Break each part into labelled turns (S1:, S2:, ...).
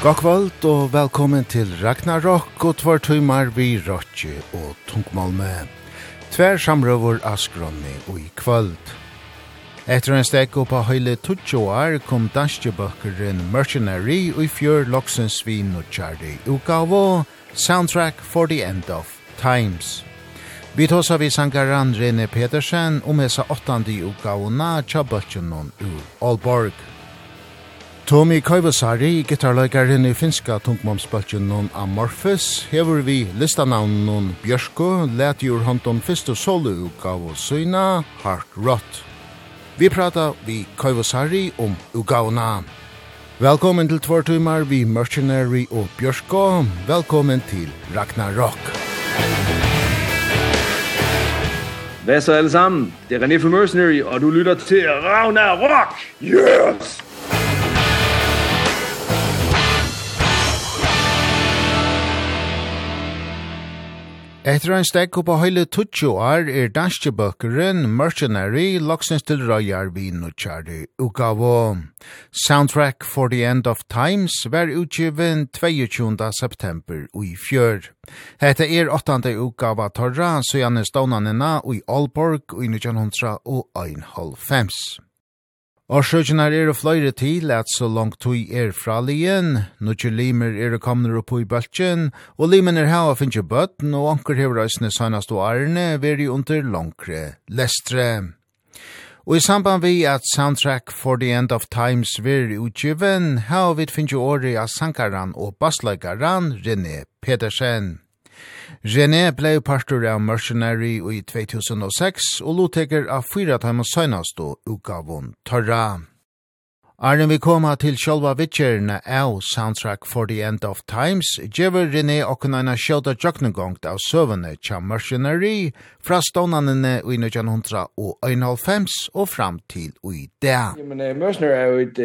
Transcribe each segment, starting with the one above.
S1: God kvöld og velkommen til Ragnarokk og tvar tøymar vi Rotje og Tungmalme. Tver samrøver Askronni og i kvöld. Etter en stek på av høyle tutsjoar kom danskjebøkkeren Mercenary og i fjør loksens vi nutjardi utgavo Soundtrack for the End of Times. Vi tåsa vi sangaran Rene Petersen om esa åttande utgavona tja bøkkjenon ur Aalborg. Tommy Kaivasari, gitarleikaren i finska tungmomsbaltjen non Amorphis, hever vi listanavn non Bjørsko, let jord hånd fyrst og solo-ugav og syna, Heart Rot. Vi prata vi Kaivasari om ugavna. Velkommen til tvartumar vi Mercenary og Bjørsko. Velkommen til Ragnarok.
S2: Hvad så alle sammen? Det er René for Mercenary, og du lytter til Ragnarok! Yes!
S1: Etter en stek på høyle tutsjo er er danske bøkeren Mercenary loksens til røyar vi nutjari ugavu. Soundtrack for the End of Times var utgiven 22. september i fjør. Hette er 8. ugava torra, så gjerne stånanina i Aalborg i 1900 og 1,5. Årsøkjenar er fløyre til at så langt tog er fra lien, nukje limer er komner opp i bøltjen, og limen er hava finnje bøtten, og anker hever reisne sanast og arne veri under langre lestre. Og i samband vi at Soundtrack for the End of Times veri utgiven, hava vi finnje åri av sankaran og bassleikaran René Pedersen. René blei partur av Mercenary i 2006 og loteker av fyra timer søgnast og utgavun Torra. Arne, vi koma til sjálva vittjerne av Soundtrack for the End of Times, gjever René okkunaina sjálta joknungongt av søvane tja mercenary fra stånanene i 1900 og 1995 og fram til i dag.
S2: Jamen, uh, Mercenary er jo et,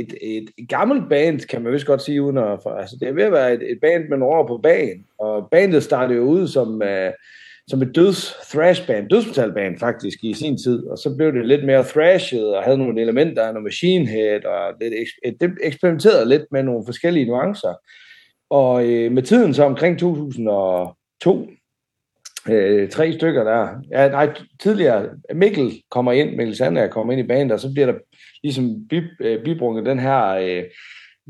S2: et, et, et gammelt band, kan man vist godt sige uden at... Altså, det er ved at være et, et band, man over på bagen, og bandet startede jo ud som... Uh, som et døds thrash band, dødsmetalband faktisk i sin tid, og så blev det lidt mere thrashet og havde nogle elementer af noget Machine Head og lidt det eksperimenterede lidt med nogle forskellige nuancer. Og øh, med tiden så omkring 2002 øh, tre stykker der. Ja, nej, tidligere Mikkel kommer ind, Mikkel Sander kommer ind i bandet, og så bliver der ligesom bib, øh, bibrunget den her øh,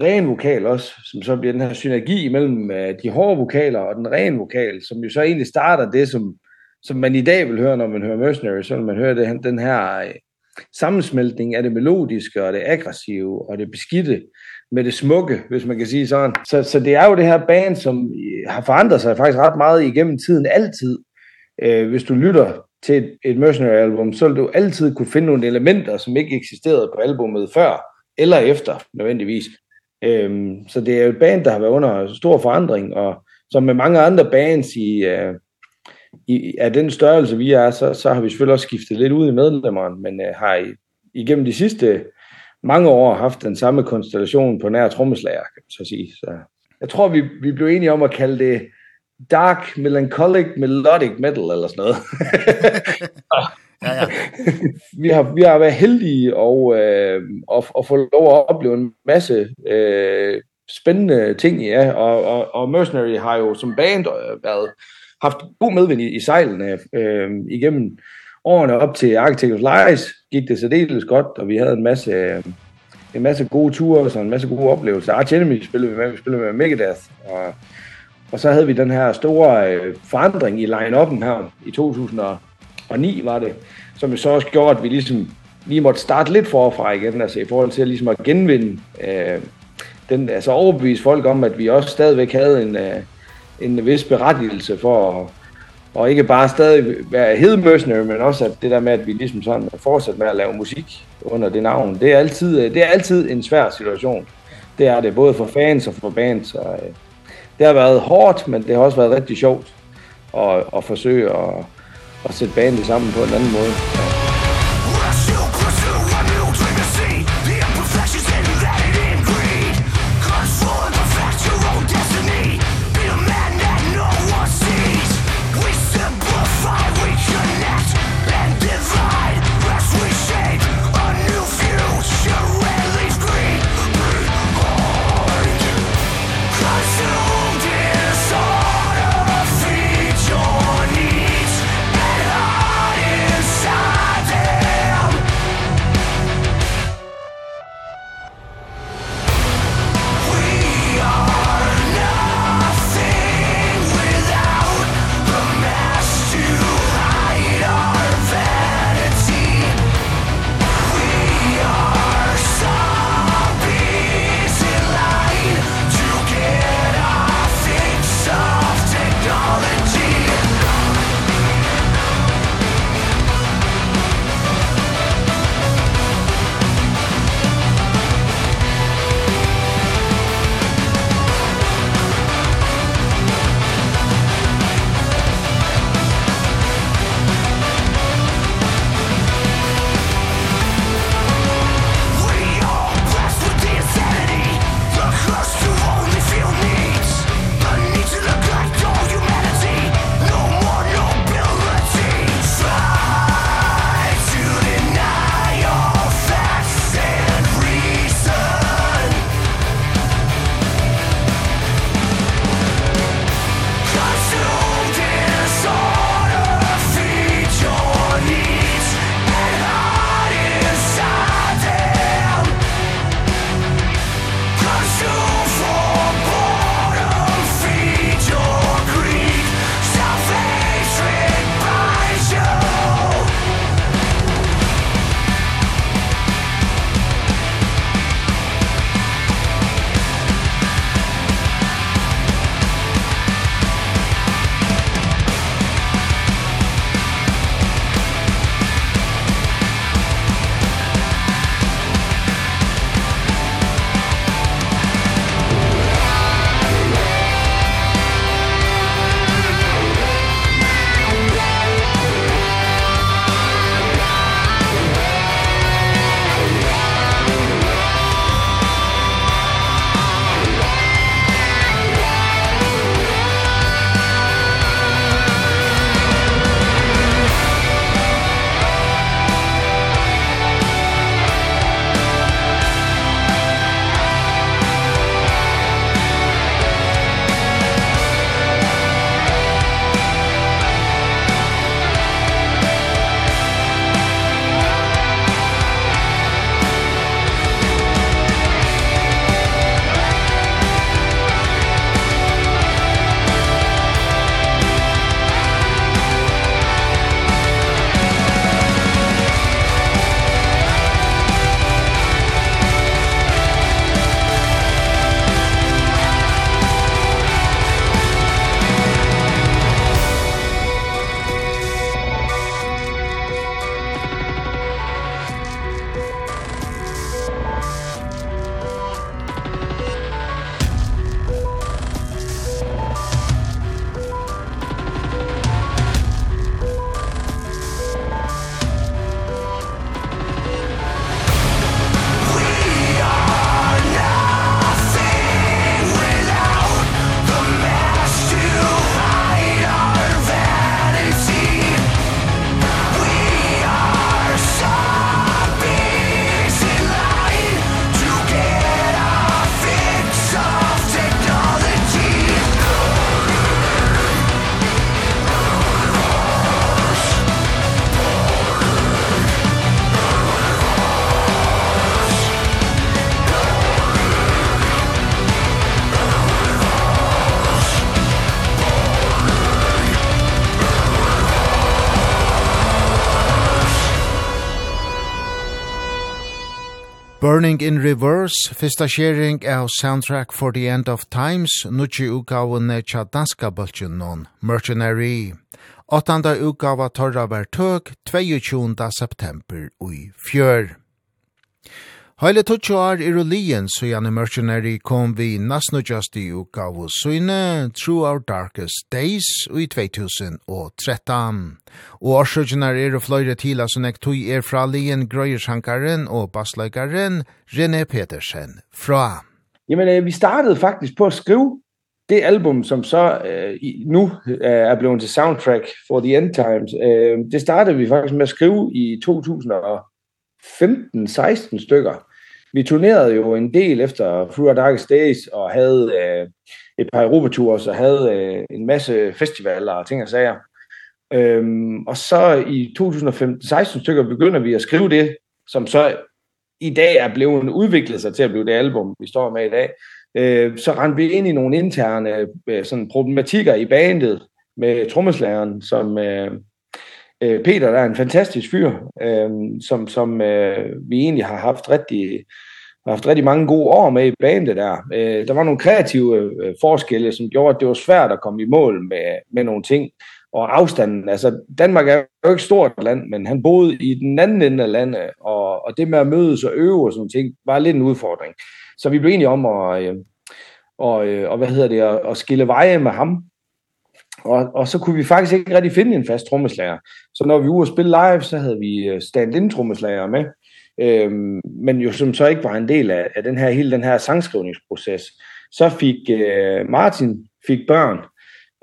S2: ren vokal også, som så bliver den her synergi mellem de hårde vokaler og den rene vokal, som jo så egentlig starter det, som, som man i dag vil høre, når man hører Mercenary, så vil man høre det, den her sammensmeltning af det melodiske og det aggressive og det beskidte med det smukke, hvis man kan sige sådan. Så, så det er jo det her band, som har forandret sig faktisk ret meget igennem tiden altid. Øh, hvis du lytter til et, et Mercenary-album, så vil du altid kunne finde nogle elementer, som ikke eksisterede på albumet før eller efter, nødvendigvis. Ehm så det er jo et band der har været under stor forandring og som med mange andre bands i øh, i af den størrelse vi er så så har vi selvfølgelig også skiftet lidt ud i medlemmerne, men øh, har i, igennem de sidste mange år haft den samme konstellation på nær trommeslager, kan man så sige. Så jeg tror vi vi blev enige om at kalde det dark melancholic melodic metal eller sådan noget.
S1: Ja, ja.
S2: vi har vi har været heldige og øh, og, og få lov at opleve en masse øh, spændende ting ja og og, og Mercenary har jo som band øh, været haft god medvind i, i sejlene øh, igennem årene op til Architect of Lies gik det særdeles godt og vi havde en masse øh, en masse gode ture og en masse gode oplevelser. Arch Enemy spillede vi med, vi spillede med Megadeth og og så havde vi den her store øh, forandring i line-up'en her i 2000 og 9 var det, som jo så også gjorde, at vi ligesom lige måtte starte lidt forfra igen, altså i forhold til at, ligesom at genvinde øh, den, altså overbevise folk om, at vi også stadigvæk havde en, øh, en vis berettigelse for at, og ikke bare stadig være hedemøsner, men også at det der med, at vi ligesom sådan fortsat med at lave musik under det navn, det er altid, det er altid en svær situation. Det er det både for fans og for bands. Og, øh, det har været hårdt, men det har også været rigtig sjovt
S3: at, at forsøge at, og sætte banen sammen på en anden måde.
S1: Burning in Reverse, fyrsta sharing av Soundtrack for the End of Times, nutje utgavene tja danska bøltjen non, Mercenary. Åttanda utgava torra vertøk, 22. september ui fjør. Heile tutsjo ar i rullien, så gjerne mercenary kom vi nasno just i uka av Søyne, Through Our Darkest Days, i 2013. Og årsøkjen er og fløyre til at sånn tog er fra lien grøyershankaren og bassløykaren René Petersen fra.
S2: Jamen, vi startede faktisk på at skrive det album, som så øh, nu øh, er blevet til soundtrack for The End Times. Øh, det startede vi faktisk med at skrive i 2015-16 stykker vi turnerede jo en del efter Fruit Darkest Days, og havde øh, et par Europature, så havde øh, en masse festivaler og ting og sager. Øhm, og så i 2015-16 stykker begynder vi at skrive det, som så i dag er blevet udviklet sig til at blive det album, vi står med i dag. Øh, så rendte vi ind i nogle interne øh, sådan problematikker i bandet med trommeslageren, som... Øh, Øh, Peter er en fantastisk fyr, øh, som, som øh, vi egentlig har haft rigtig, har haft rigtig mange gode år med i bandet der. Øh, der var nogle kreative øh, forskelle, som gjorde, at det var svært at komme i mål med, med nogle ting. Og afstanden, altså Danmark er jo ikke stort land, men han boede i den anden ende af landet, og, og det med at mødes og øve og sådan ting, var lidt en udfordring. Så vi blev enige om at, øh, og, øh, og hvad hedder det, at, at skille veje med ham, Og, og så kunne vi faktisk ikke rigtig finde en fast trommeslager. Så når vi var ude og spille live, så havde vi stand-in trommeslager med. Øhm, men jo som så ikke var en del af, af den her, hele den her sangskrivningsproces. Så fik øh, Martin fik børn,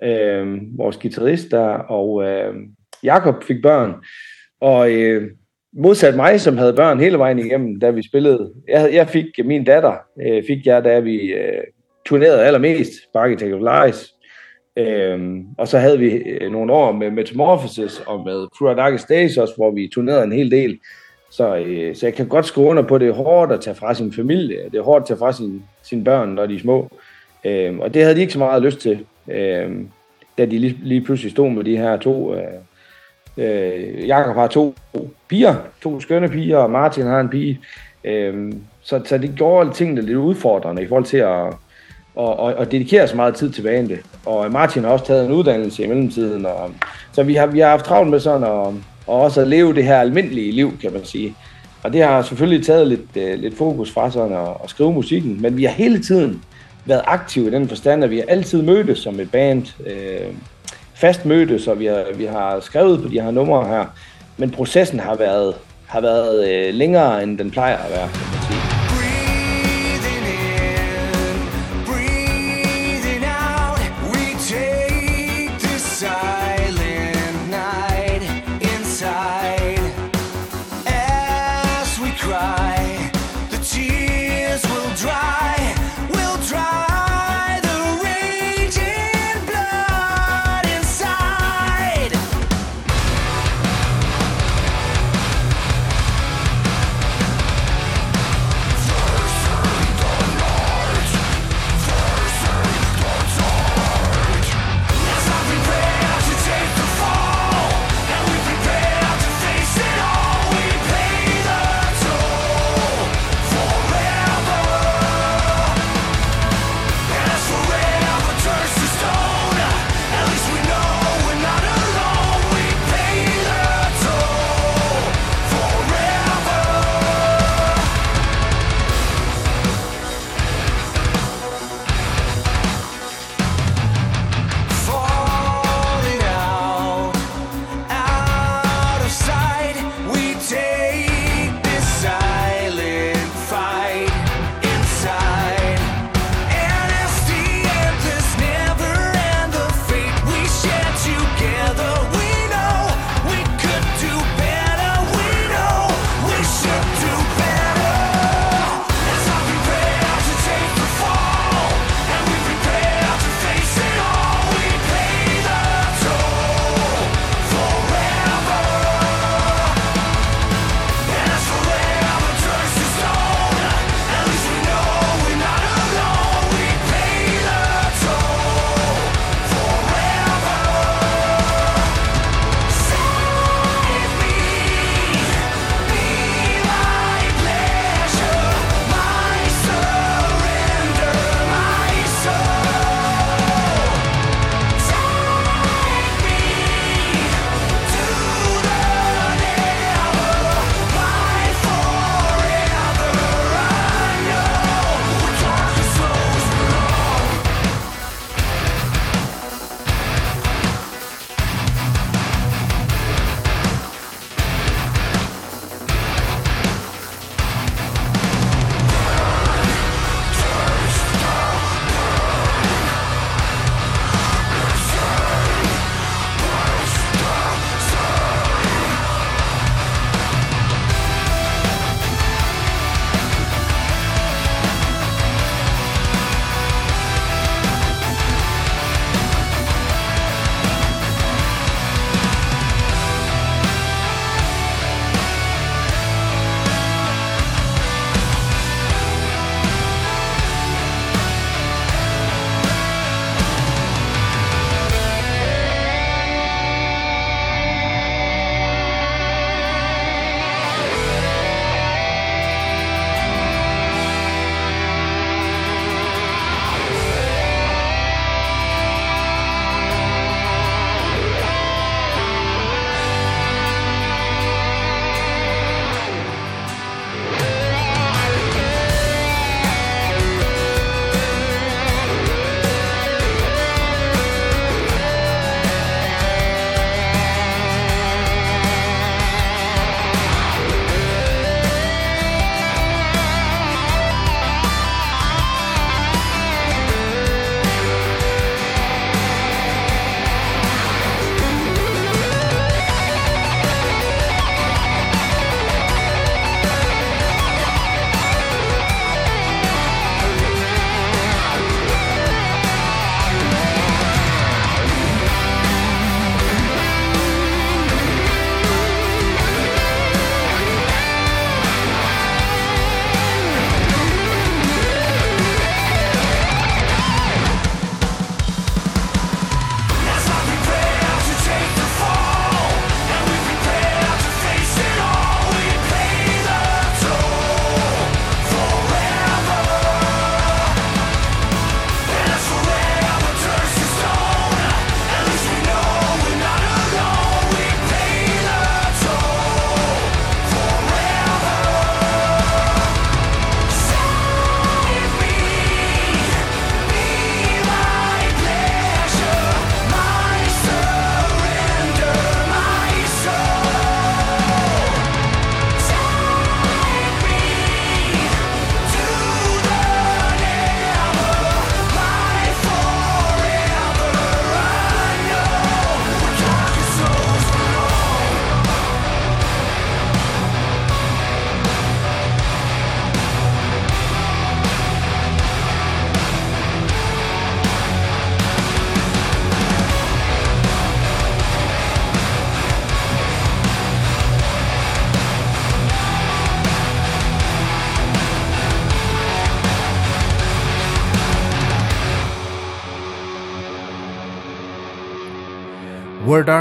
S2: øh, vores guitarist der, og øh, Jakob fik børn. Og øh, modsat mig, som havde børn hele vejen igennem, da vi spillede. Jeg, jeg fik min datter, øh, fik jeg, da vi øh, turnerede allermest på of Lies Ehm og så havde vi nogle år med Metamorphosis og med True Darkest Days også, hvor vi turnerede en hel del. Så øh, så jeg kan godt skrive under på det er hårdt at tage fra sin familie, det er hårdt at tage fra sin sin børn, når de er små. Ehm og det havde de ikke så meget lyst til. Ehm da de lige, lige pludselig stod med de her to øh, øh Jakob har to piger, to skønne piger, og Martin har en pige. Ehm så så det gjorde tingene lidt udfordrende i forhold til at og, og, og dedikerer så meget tid til bandet. Og Martin har også taget en uddannelse i mellemtiden. Og, så vi har, vi har haft travlt med sådan at, og også at leve det her almindelige liv, kan man sige. Og det har selvfølgelig taget lidt, øh, lidt fokus fra sådan at, at skrive musikken, men vi har hele tiden været aktive i den forstand, at vi har altid mødtes som et band, øh, fast mødtes, og vi har, vi har skrevet på de her numre her. Men processen har været, har været øh, længere, end den plejer at være.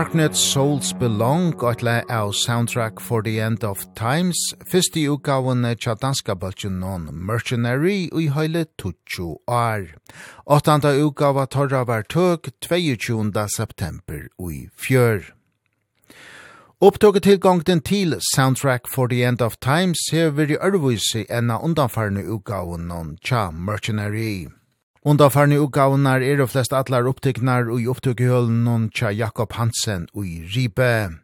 S1: Darknet Souls Belong gotla av soundtrack for the end of times, fyrst i ugaven tja danska baltjen non mercenary ui heile tutsju ar. Åttanda utgava torra var tøk 22. september ui fjør. Opptøket tilgångten til Soundtrack for the End of Times hever i ørvise enn undanfarne utgaven non tja mercenary. Undarfarne utgavnar er og flest allar upptiknar og i opptukkehølen tja Jakob Hansen og Ribe.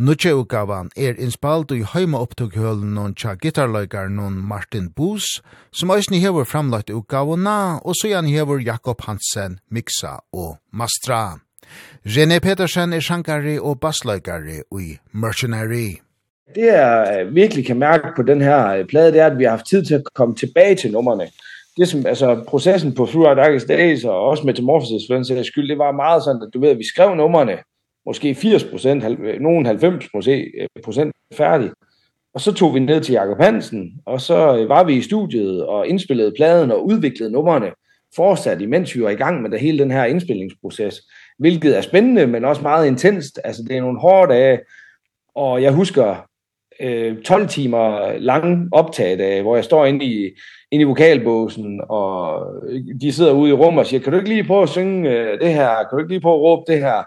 S1: Nutje utgavan er innspalt og heima opptukkehølen non tja gitarløygar noen Martin Boos, som eisne hefur framlagt utgavana, og så gjerne hever Jakob Hansen, Miksa og Mastra. René Petersen er sjankare og bassløygari og Mercenary.
S2: Det jeg virkelig kan mærke på den her plade, det er, at vi har haft tid til at komme tilbage til nummerne det som, altså, processen på Throughout Darkest Days og også Metamorphosis, for den sags skyld, det var meget sådan, at du ved, at vi skrev numrene, måske 80 procent, nogen 90 procent færdig. Og så tog vi ned til Jakob Hansen, og så var vi i studiet og indspillede pladen og udviklede numrene fortsat, imens vi var i gang med det, hele den her indspillingsproces, hvilket er spændende, men også meget intenst. Altså, det er nogle hårde dage, og jeg husker øh, 12 timer lang optagedage, hvor jeg står inde i, inde i vokalbåsen, og de sidder ude i rummet og siger, kan du ikke lige prøve at synge øh, det her, kan du ikke lige prøve at råbe det her?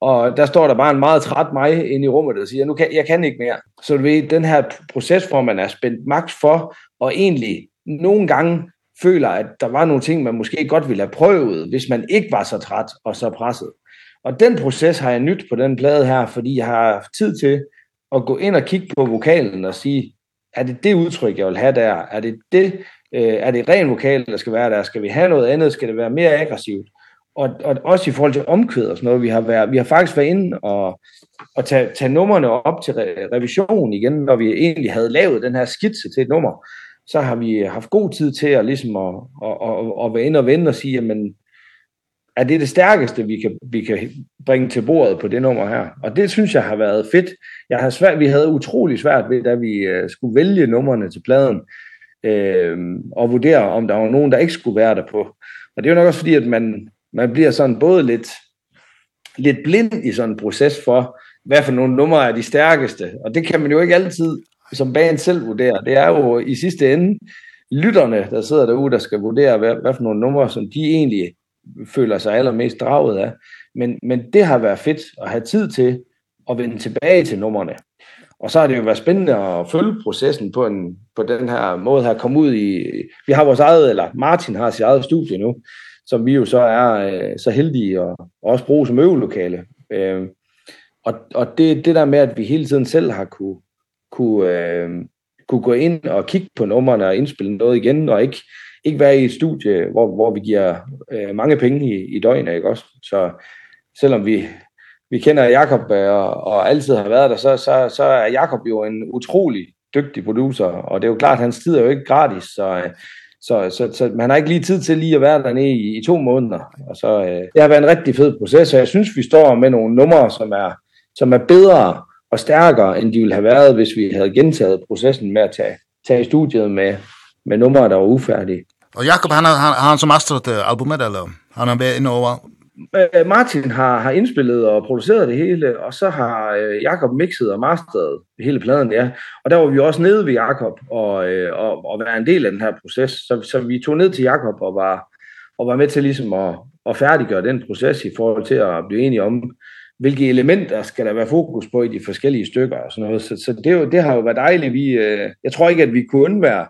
S2: Og der står der bare en meget træt mig inde i rummet, der siger, nu kan, jeg kan ikke mere. Så du ved, den her proces, hvor man er spændt maks for, og egentlig nogle gange føler, at der var nogle ting, man måske godt ville have prøvet, hvis man ikke var så træt og så presset. Og den proces har jeg nyt på den plade her, fordi jeg har haft tid til at gå ind og kigge på vokalen og sige, er det det udtryk, jeg vil have der? Er det det, øh, er det ren vokal, der skal være der? Skal vi have noget andet? Skal det være mere aggressivt? Og, og også i forhold til omkvæd og sådan noget, vi har, været, vi har faktisk været inde og, og tage, tage numrene op til re, revision igen, når vi egentlig havde lavet den her skitse til et nummer. Så har vi haft god tid til at, ligesom at, at, at, at være inde og vende og sige, jamen, er det det stærkeste, vi kan, vi kan bringe til bordet på det nummer her. Og det synes jeg har været fedt. Jeg har svært, vi havde utrolig svært ved, da vi øh, skulle vælge numrene til pladen, øh, og vurdere, om der var nogen, der ikke skulle være der på. Og det er jo nok også fordi, at man, man bliver sådan både lidt, lidt blind i sådan en proces for, hvad for nogle numre er de stærkeste. Og det kan man jo ikke altid som band selv vurdere. Det er jo i sidste ende lytterne, der sidder derude, der skal vurdere, hvad, hvad for nogle numre, som de egentlig føler sig allermest draget af. Men, men det har været fedt at have tid til at vende tilbage til numrene. Og så har det jo været spændende at følge processen på, en, på den her måde her. Komme ud i, vi har vores eget, eller Martin har sit eget studie nu, som vi jo så er øh, så heldige at, og også bruge som øvelokale. Øh, og og det, det der med, at vi hele tiden selv har kunne, kunne, øh, kunne gå ind og kigge på numrene og indspille noget igen, og ikke ikke være i et studie, hvor, hvor vi giver øh, mange penge i, i døgnet, ikke også? Så selvom vi, vi kender Jakob og, og altid har været der, så, så, så er Jakob jo en utrolig dygtig producer, og det er jo klart, at hans tid er jo ikke gratis, så, så, så, så man har ikke lige tid til lige at være dernede i, i to måneder. Og så, øh, det har været en rigtig fed proces, og jeg synes, vi står med nogle numre, som er, som er bedre og stærkere, end de ville have været, hvis vi havde gentaget processen med at tage, tage studiet med, med numre, der var ufærdige.
S1: Og Jakob han har han, han som mastrat albumet eller han har været indover.
S2: Øh, Martin har har indspillet og produceret det hele og så har øh, Jakob mixet og masteret hele pladen ja. Og der var vi også nede ved Jakob og øh, og og var en del af den her proces. Så så vi tog ned til Jakob og var og var med til ligesom at at færdiggøre den proces i forhold til at blive enige om hvilke elementer skal der være fokus på i de forskellige stykker og sådan noget. Så, så det, jo, det har jo været dejligt. Vi, øh, jeg tror ikke, at vi kunne undvære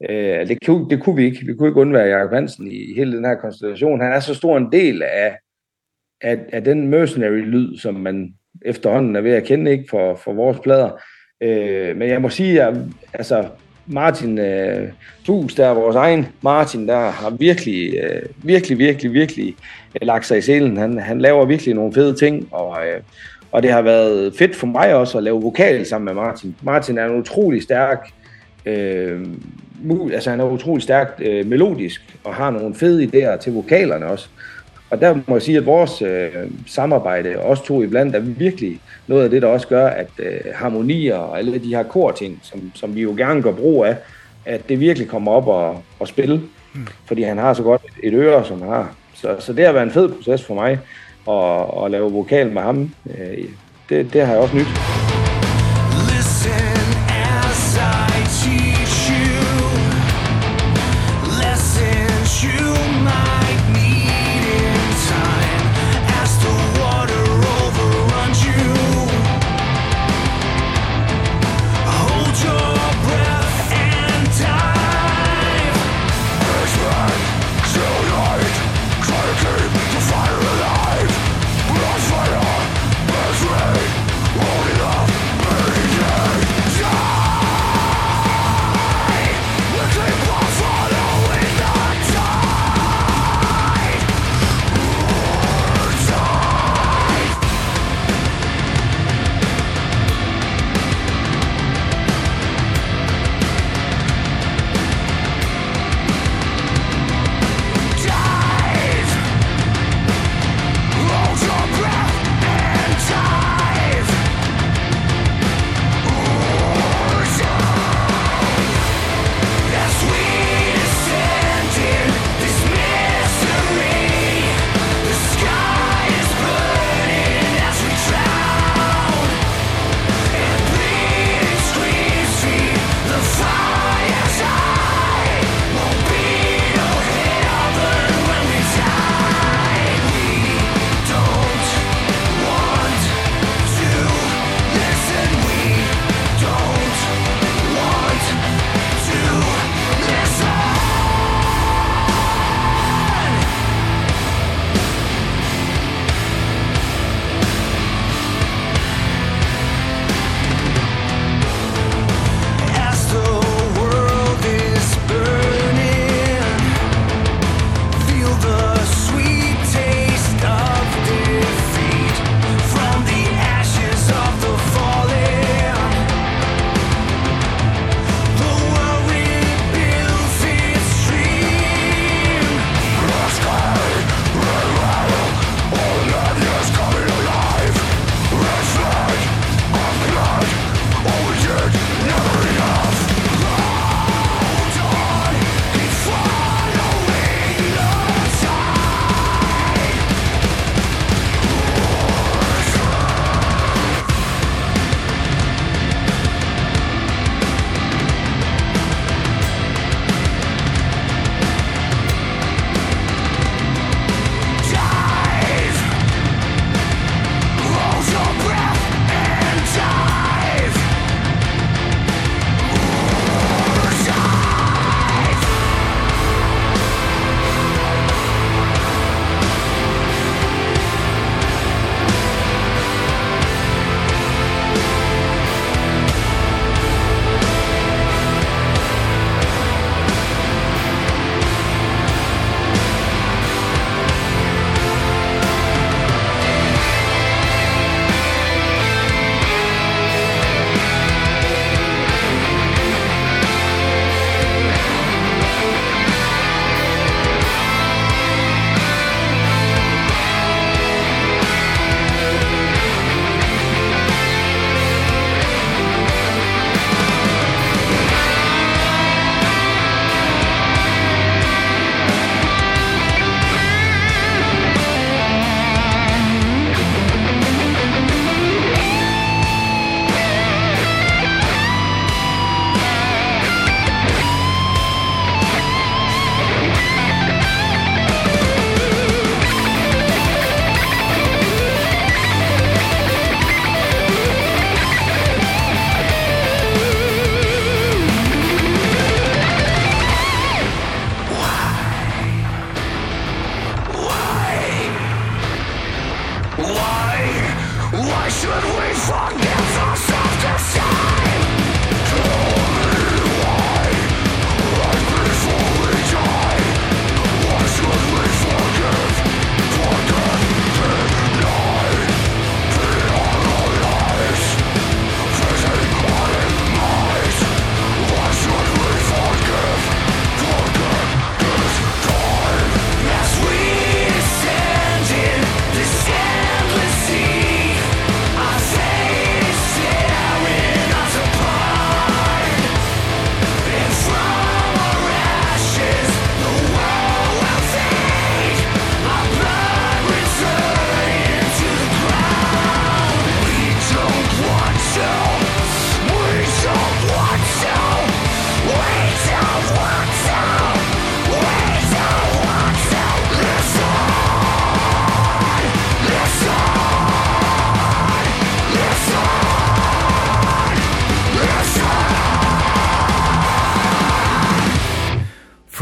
S2: Eh det, kunne, det kunne vi ikke. Vi kunne ikke undvære Jakob Hansen i hele den her konstellation. Han er så stor en del af, at at den mercenary-lyd, som man efterhånden er ved at kende ikke for, for vores plader. Eh men jeg må sige, at altså, Martin øh, Tus, der er vores egen Martin, der har virkelig, øh, virkelig, virkelig, virkelig øh, lagt sig i selen. Han, han laver virkelig nogle fede ting, og, øh, og det har været fedt for mig også at lave vokal sammen med Martin. Martin er en utrolig stærk øh, altså han er utrolig stærkt øh, melodisk og har nogle fede idéer til vokalerne også. Og der må jeg sige, at vores øh, samarbejde, også to iblandt, er virkelig noget af det, der også gør, at øh, harmonier og alle de her korting, som, som vi jo gerne går brug af, at det virkelig kommer op og, og spille. Mm. Fordi han har så godt et øre, som han har. Så, så det har været en fed proces for mig
S3: at, at lave vokal med ham. Øh, det, det har jeg også nyt.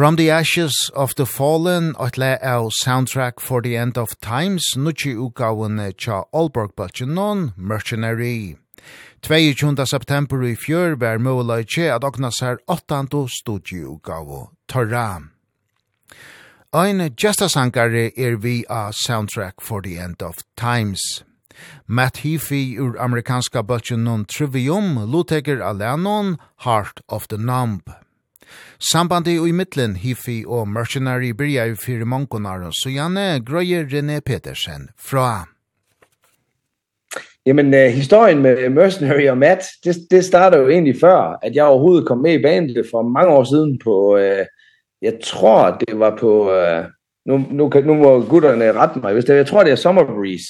S3: From the Ashes of the Fallen,
S1: at le av soundtrack for the end of times, nutje utgavene tja Aalborg Balchanon, Mercenary. 22. september i fjør var mulig at okna sær 8. studieutgave, Torra. Ein gestasankare er vi av soundtrack for the end of times. Matt Heafy ur amerikanska bøtjen non Trivium, Luteger Alanon, Heart of the Numb. Sambandi og i middelen Hifi og Mercenary byrja i fire mongonar, så Janne grøyer René Petersen fra.
S2: Jamen, uh, historien med Mercenary og Matt, det, det starter jo egentlig før, at jeg overhovedet kom med i bandet for mange år siden på, uh, jeg tror det var på, uh, nu, nu, nu må gutterne rette mig, hvis det, jeg tror det er Summer Breeze,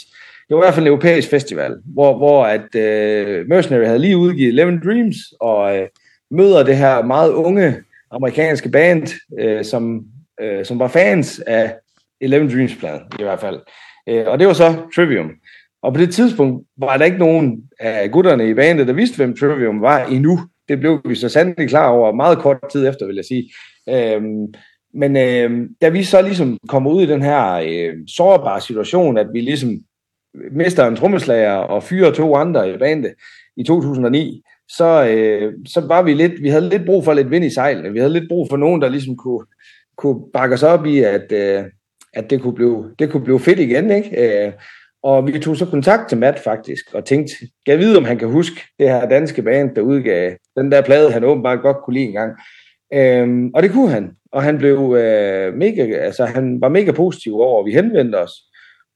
S2: det var i hvert fald en europæisk festival, hvor, hvor at uh, Mercenary havde lige udgivet Eleven Dreams, og uh, møder det her meget unge amerikanske band, eh som, eh som var fans af Eleven Dreams-pladen, i hvert fald. Eh og det var så Trivium. Og på det tidspunkt var der ikke nogen af gutterne i bandet, der vidste, hvem Trivium var endnu. Det blev vi så sandelig klar over meget kort tid efter, vil jeg sige. Ehm men eh da vi så ligesom kommer ud i den her øh, sårbare situation, at vi ligesom mister en trommeslager og fyrer to andre i bandet i 2009, så øh, så var vi lidt vi havde lidt brug for lidt vind i sejlene. Vi havde lidt brug for nogen der liksom kunne kunne bakke os op i at øh, at det kunne blive det kunne blive fedt igen, ikke? Øh, og vi tog så kontakt til Matt faktisk og tænkte, jeg ved om han kan huske det her danske band der udgav den der plade han åbenbart godt kunne lide engang. Ehm og det kunne han, og han blev øh, mega altså han var mega positiv over at vi henvendte os.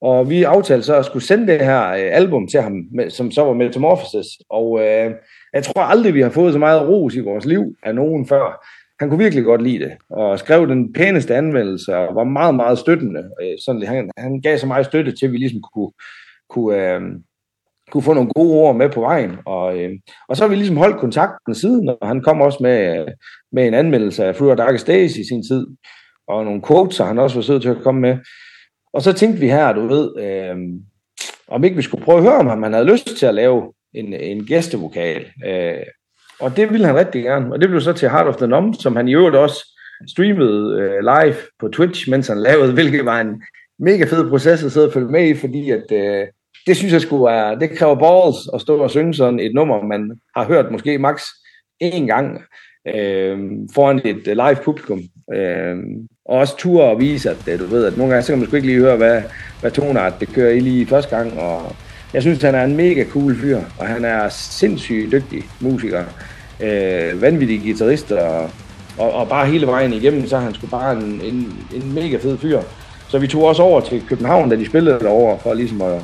S2: Og vi aftalte så at skulle sende det her øh, album til ham, med, som så var Metamorphosis. Og øh, jeg tror aldrig, vi har fået så meget ros i vores liv af nogen før. Han kunne virkelig godt lide det, og skrev den pæneste anmeldelse, og var meget, meget støttende. Øh, sådan, han, han gav så meget støtte til, at vi ligesom kunne, kunne, øh, kunne få nogle gode ord med på vejen. Og, øh, og så har vi ligesom holdt kontakten siden, og han kom også med, med en anmeldelse af Fruit of Darkest Days i sin tid, og nogle quotes, og han også var sød til at komme med. Og så tænkte vi her, du ved, øh, om ikke vi skulle prøve at høre, om han, han havde lyst til at lave en, en gæstevokal. Øh, og det ville han rigtig gerne. Og det blev så til Heart of the Numb, som han i øvrigt også streamede øh, live på Twitch, mens han lavede, hvilket var en mega fed proces at sidde og følge med i, fordi at, øh, det synes jeg skulle være, det kræver balls at stå og synge sådan et nummer, man har hørt måske max en gang øh, foran et live publikum. Øhm, og også ture og vise, at du ved, at nogle gange, så kan man sgu ikke lige høre, hvad, hvad toner, det kører i lige første gang, og jeg synes, han er en mega cool fyr, og han er sindssygt dygtig musiker, Eh vanvittig guitarist, og, og, og bare hele vejen igennem, så er han sgu bare en, en, en mega fed fyr. Så vi tog også over til København, da de spillede derovre, for ligesom at,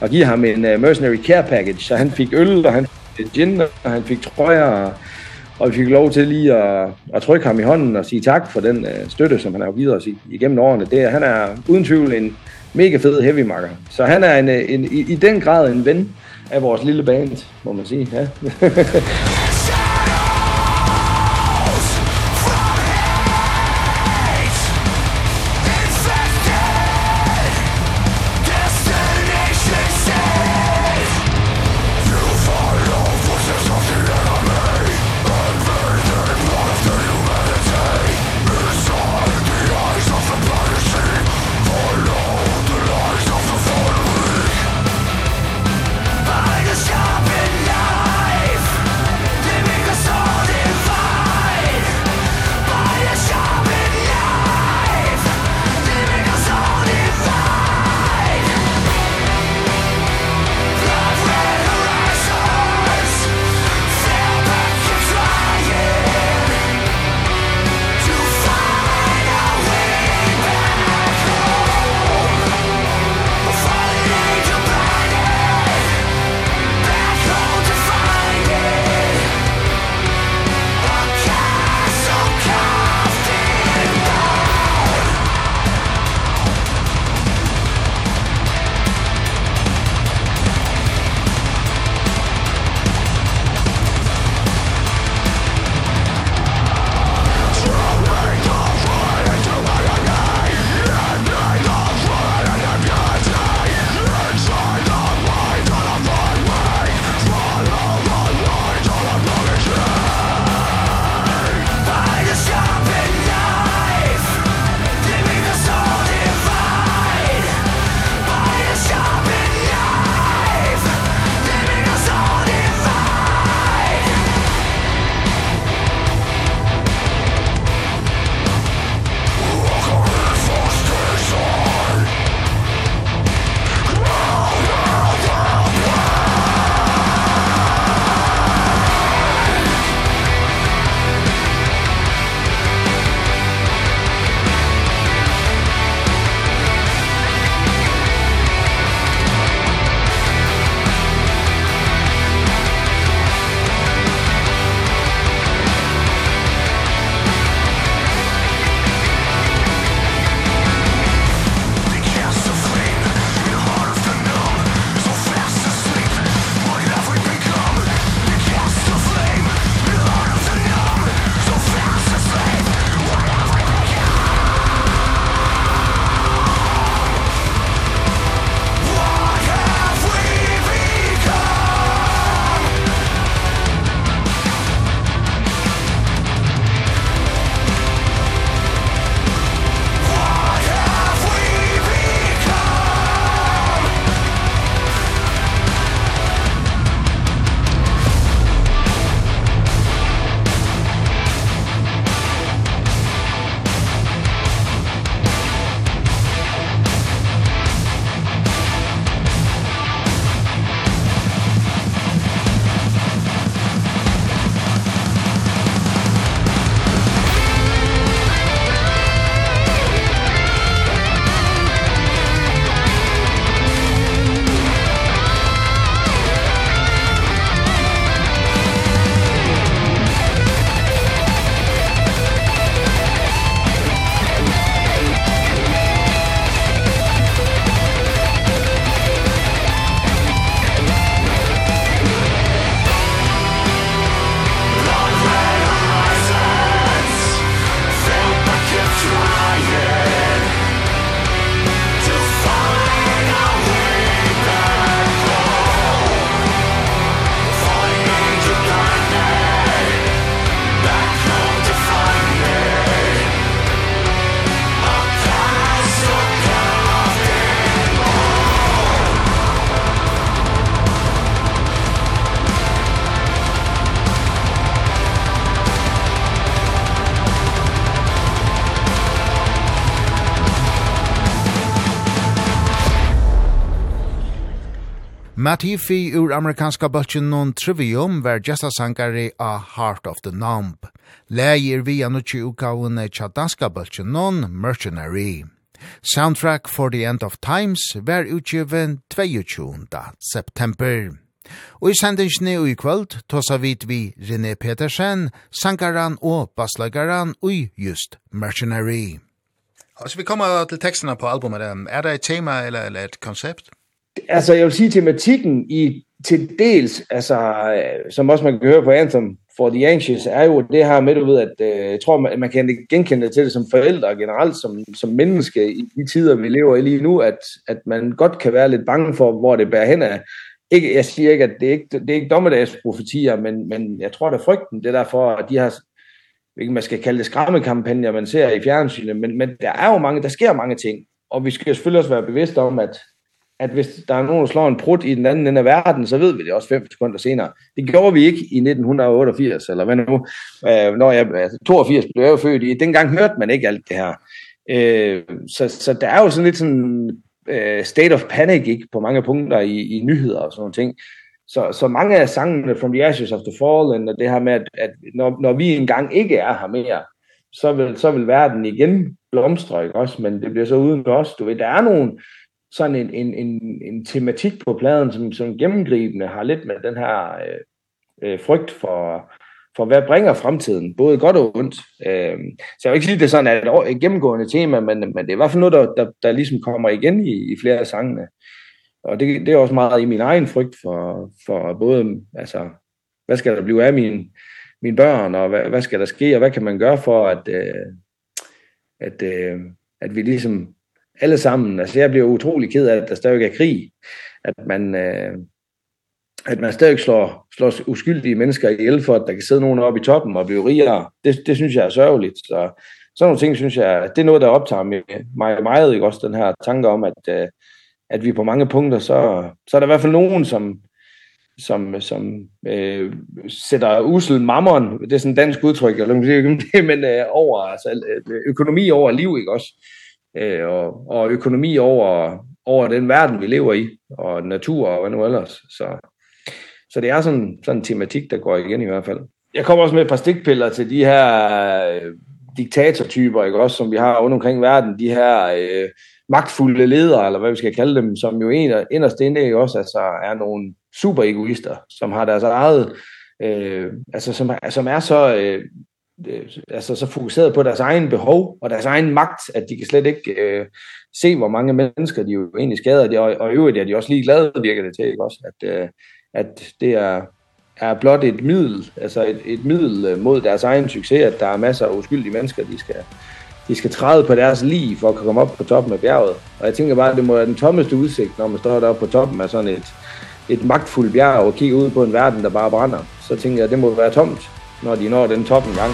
S2: at give ham en uh, mercenary care package, så han fik øl, og han fik gin, og han fik trøjer, og Og vi fik lov til lige at, at trykke ham i hånden og sige tak for den øh, støtte, som han har givet os igennem årene. Det, er, han er uden tvivl en mega fed heavy makker. Så han er en, en, i, i den grad en ven af vores lille band, må man sige. Ja.
S1: Matt Heafy ur amerikanska bøtjen non Trivium var gesta sangare a Heart of the Numb. Leir vi anutsi ukaune tja danska bøtjen non Mercenary. Soundtrack for the End of Times var utgiven 22. september. Og i sendingsni og i kvöld tåsa vit vi René Petersen, sangaran og basslagaran og just Mercenary. Altså, vi kommer til tekstene på albumet. Er det et tema eller, eller et konsept?
S2: altså jeg vil sige tematikken i til dels, altså, som også man kan høre på Anthem for the Anxious, er jo det her med, du ved, at jeg tror, man, man kan genkende det til det som forældre generelt som, som menneske i de tider, vi lever i lige nu, at, at man godt kan være lidt bange for, hvor det bærer hen af. Ikke, jeg siger ikke, at det er ikke, det er ikke dommedagsprofetier, men, men jeg tror, det er frygten, det er derfor, at de har ikke man skal kalde det skræmmekampagner, man ser i fjernsynet, men, men der er jo mange, der sker mange ting, og vi skal selvfølgelig også være bevidste om, at at hvis der er nogen, der slår en prut i den anden ende af verden, så ved vi det også fem sekunder senere. Det gjorde vi ikke i 1988, eller hvad nu, øh, når jeg, altså 82 blev jeg født i. Dengang hørte man ikke alt det her. Øh, så, så der er jo sådan lidt sådan øh, state of panic ikke, på mange punkter i, i nyheder og sådan nogle ting. Så, så mange af sangene From the Ashes of the Fallen, og det her med, at, at når, når vi engang ikke er her mere, så vil, så vil verden igen blomstre, ikke også? Men det bliver så uden os, du ved. Der er nogle sådan en en en en tematik på pladen som som gennemgribende har lidt med den her øh, øh frygt for for hvad bringer fremtiden, både godt og ondt. Ehm så jeg vil ikke sige det er sådan at et, et gennemgående tema, men men det er i hvert fald noget der der, der ligesom kommer igen i i flere af sangene. Og det det er også meget i min egen frygt for for både altså hvad skal der blive af min mine børn og hvad hvad skal der ske og hvad kan man gøre for at øh, at øh, at vi liksom alle sammen. Altså jeg bliver utrolig ked af, at der stadig er krig. At man, øh, at man stadig slår, slår uskyldige mennesker ihjel for, at der kan sidde nogen oppe i toppen og blive rigere. Det, det synes jeg er sørgeligt. Så sådan nogle ting synes jeg, det er noget, der optager mig, mig meget. Ikke? Også den her tanke om, at, øh, at vi på mange punkter, så, så er der i hvert fald nogen, som, som som eh øh, sætter usel mammon det er sådan et dansk udtryk eller man kan sige men øh, over altså økonomi over liv ikke også eh og, og økonomi over, over den verden, vi lever i, og natur og hvad nu ellers. Så, så det er sådan, sådan en tematik, der går igen i hvert fald. Jeg kommer også med et par stikpiller til de her øh, diktatortyper, ikke? også som vi har rundt omkring verden, de her øh, magtfulde ledere, eller hvad vi skal kalde dem, som jo en inderst inde ikke? også altså, er nogle super egoister, som har deres eget, øh, altså, som, som er så øh, altså så fokuseret på deres egen behov og deres egen magt, at de kan slet ikke øh, se, hvor mange mennesker de jo egentlig skader. Det, og, og i øvrigt er de også lige glade, virker det til, ikke også? At, øh, at det er, er blot et middel, altså et, et middel mod deres egen succes, at der er masser af uskyldige mennesker, de skal, de skal træde på deres liv for at komme op på toppen af bjerget. Og jeg tænker bare, at det må være den tommeste udsigt, når man står deroppe på toppen af sådan et, et magtfuldt bjerg og kigger ud på en verden, der bare brænder. Så tænker jeg, at det må være tomt når de når den toppen gang.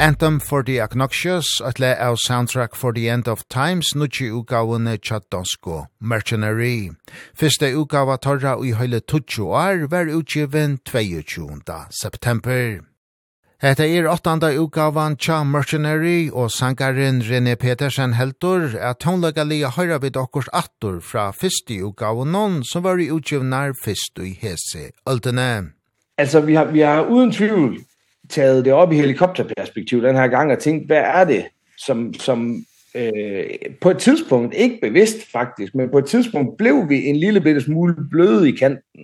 S1: Anthem for the Agnoxious, at le av soundtrack for the End of Times, nutje utgavene Tjadonsko Mercenary. Fyrste utgava torra ui høyle 20 år, var utgiven 22. september. Hetta er åttanda utgavan tja Mercenary og sangaren René Petersen heldur at tónlega lia høyra vid okkurs attur fra fyrste utgavan non som var i utgivnar fyrst i hese. öldene.
S2: Altså, vi har, vi har uden tvivl taget det op i helikopterperspektiv den her gang og tænkt, hvad er det, som, som øh, på et tidspunkt, ikke bevidst faktisk, men på et tidspunkt blev vi en lille bitte smule bløde i kanten.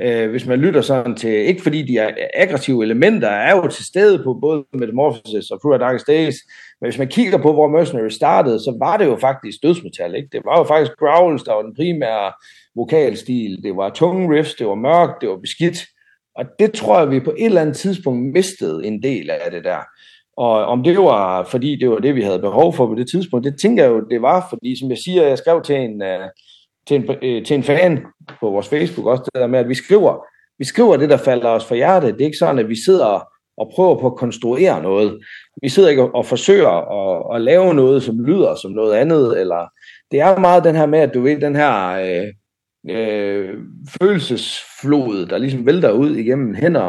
S2: Øh, hvis man lytter sådan til, ikke fordi de er aggressive elementer er jo til stede på både Metamorphosis og Through Darkest Days, men hvis man kigger på, hvor Mercenary startede, så var det jo faktisk dødsmetal, ikke? Det var jo faktisk growls, der var den primære vokalstil, det var tunge riffs, det var mørkt, det var beskidt, Og det tror jeg, vi på et eller andet tidspunkt mistede en del af det der. Og om det var, fordi det var det, vi havde behov for på det tidspunkt, det tænker jeg jo, det var, fordi som jeg siger, jeg skrev til en, til en, til en fan på vores Facebook også, det der med, at vi skriver, vi skriver det, der falder os for hjertet. Det er ikke sådan, at vi sidder og prøver på at konstruere noget. Vi sidder ikke og, og forsøger at, at lave noget, som lyder som noget andet, eller det er meget den her med, at du ved, den her... Uh, øh, følelsesflod, der ligesom vælter ud igennem hænder,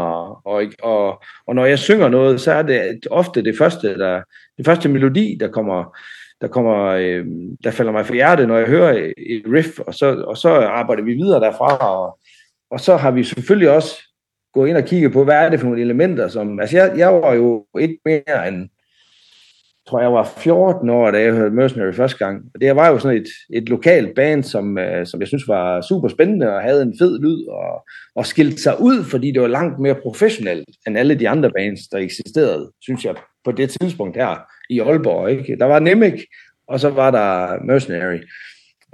S2: og, og, og når jeg synger noget, så er det ofte det første, der, det første melodi, der kommer, der kommer øh, der falder mig for hjertet, når jeg hører et riff, og så, og så arbejder vi videre derfra, og, og så har vi selvfølgelig også gået ind og kigget på, hvad er det for nogle elementer, som, altså jeg, jeg var jo ikke mere end, tror jeg var 14 år, da jeg hørte Mercenary første gang. Og det var jo sådan et, et lokalt band, som, øh, som jeg synes var super spændende og havde en fed lyd og, og skilte sig ud, fordi det var langt mere professionelt end alle de andre bands, der eksisterede, synes jeg, på det tidspunkt her i Aalborg. Ikke? Der var Nemec, og så var der Mercenary.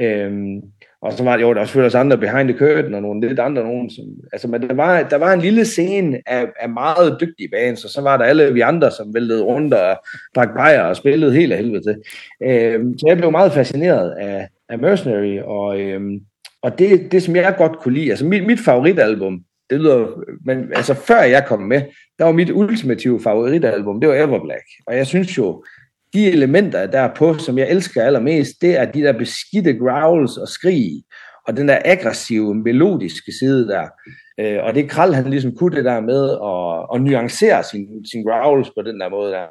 S2: Øhm, Og så var det jo, der var selvfølgelig også andre behind the curtain, og nogle lidt andre nogen. Som, altså, men der var, der var en lille scene af, af meget dygtige bands, og så var der alle vi andre, som væltede rundt og drak bajer og spillede helt af helvede til. Øhm, så jeg blev meget fascineret af, af Mercenary, og, øhm, og det, det som jeg godt kunne lide, altså mit, mit favoritalbum, det lyder, men altså før jeg kom med, der var mit ultimative favoritalbum, det var Everblack. Og jeg synes jo, de elementer, der er på, som jeg elsker allermest, det er de der beskidte growls og skrig, og den der aggressive, melodiske side der. eh og det Krall han ligesom kunne det der med at, at nuancere sin, sin growls på den der måde der.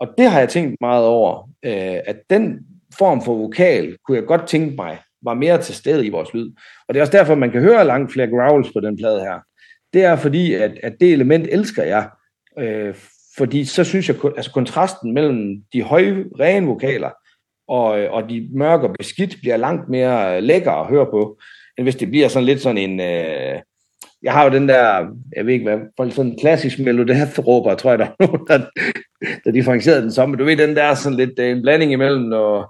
S2: Og det har jeg tænkt meget over, eh at den form for vokal, kunne jeg godt tænke mig, var mere til stede i vores lyd. Og det er også derfor, man kan høre langt flere growls på den plade her. Det er fordi, at, at det element elsker jeg, Eh fordi så synes jeg altså kontrasten mellem de høje rene vokaler og og de mørke og beskidt bliver langt mere lækker at høre på end hvis det bliver sådan lidt sådan en øh, jeg har jo den der jeg ved ikke hvad for sådan en klassisk melodi råber tror jeg der er nogen der der differentierede den samme. Du ved den der sådan lidt en blanding imellem noget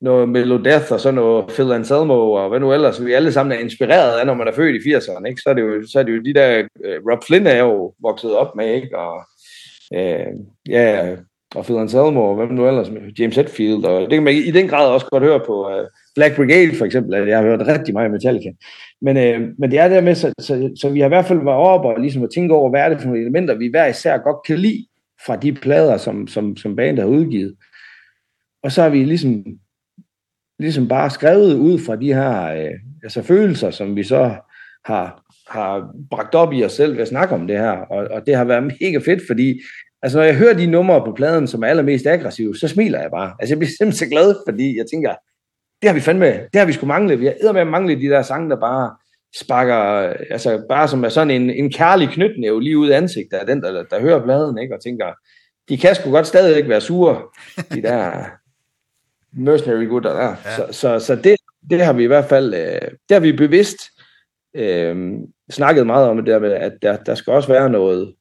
S2: noget Melodeath og sådan noget Phil Anselmo og hvad nu ellers. Vi alle sammen er inspireret af når man er født i 80'erne ikke? Så er det jo så er det jo de der Rob Flynn er jo vokset op med ikke? Og eh ja, og Phil Anselmo, og hvem nu ellers, James Hetfield, og det kan man i den grad også godt høre på uh, Black Brigade for eksempel, at jeg har hørt rigtig meget Metallica. Men, uh, men det er der med, så, så, så vi har i hvert fald været oppe og ligesom at tænke over, hvad er det for nogle elementer, vi hver især godt kan lide fra de plader, som, som, som bandet har udgivet. Og så har vi ligesom, ligesom bare skrevet ud fra de her uh, altså følelser, som vi så har har bragt op i os selv ved at snakke om det her, og, og det har været mega fedt, fordi altså, når jeg hører de numre på pladen, som er allermest aggressive, så smiler jeg bare. Altså, jeg bliver simpelthen så glad, fordi jeg tænker, det har vi fandme, det har vi sgu mangle. Vi har eddermed manglet de der sange, der bare sparker, altså bare som er sådan en, en kærlig knytnæve lige ud af ansigtet af den, der, der, der hører pladen, ikke? og tænker, de kan sgu godt ikke være sure, de der mercenary gutter der. Ja. Så, så, så det, det har vi i hvert fald, det har vi bevidst ehm snakket meget om det der med at der der skal også være noget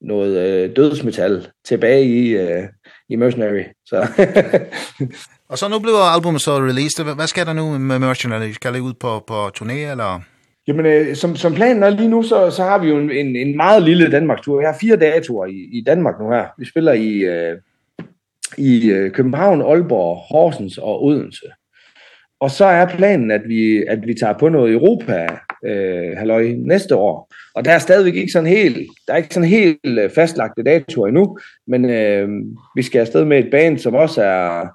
S2: noget øh, dødsmetal tilbage i øh, i Mercenary. Så
S1: Og så nu blev albumet så released. Hvad skal der nu med Mercenary? Skal det ud på på turné eller
S2: Jamen, øh, som, som planen er lige nu, så, så har vi jo en, en, en meget lille Danmark-tur. Vi har fire datoer i, i Danmark nu her. Vi spiller i, øh, i øh, København, Aalborg, Horsens og Odense. Og så er planen, at vi, at vi tager på noget Europa eh halløj næste år. Og der er stadigvæk ikke sådan helt, der er ikke sådan helt øh, fastlagte datoer endnu, men øh, vi skal afsted med et band, som også er,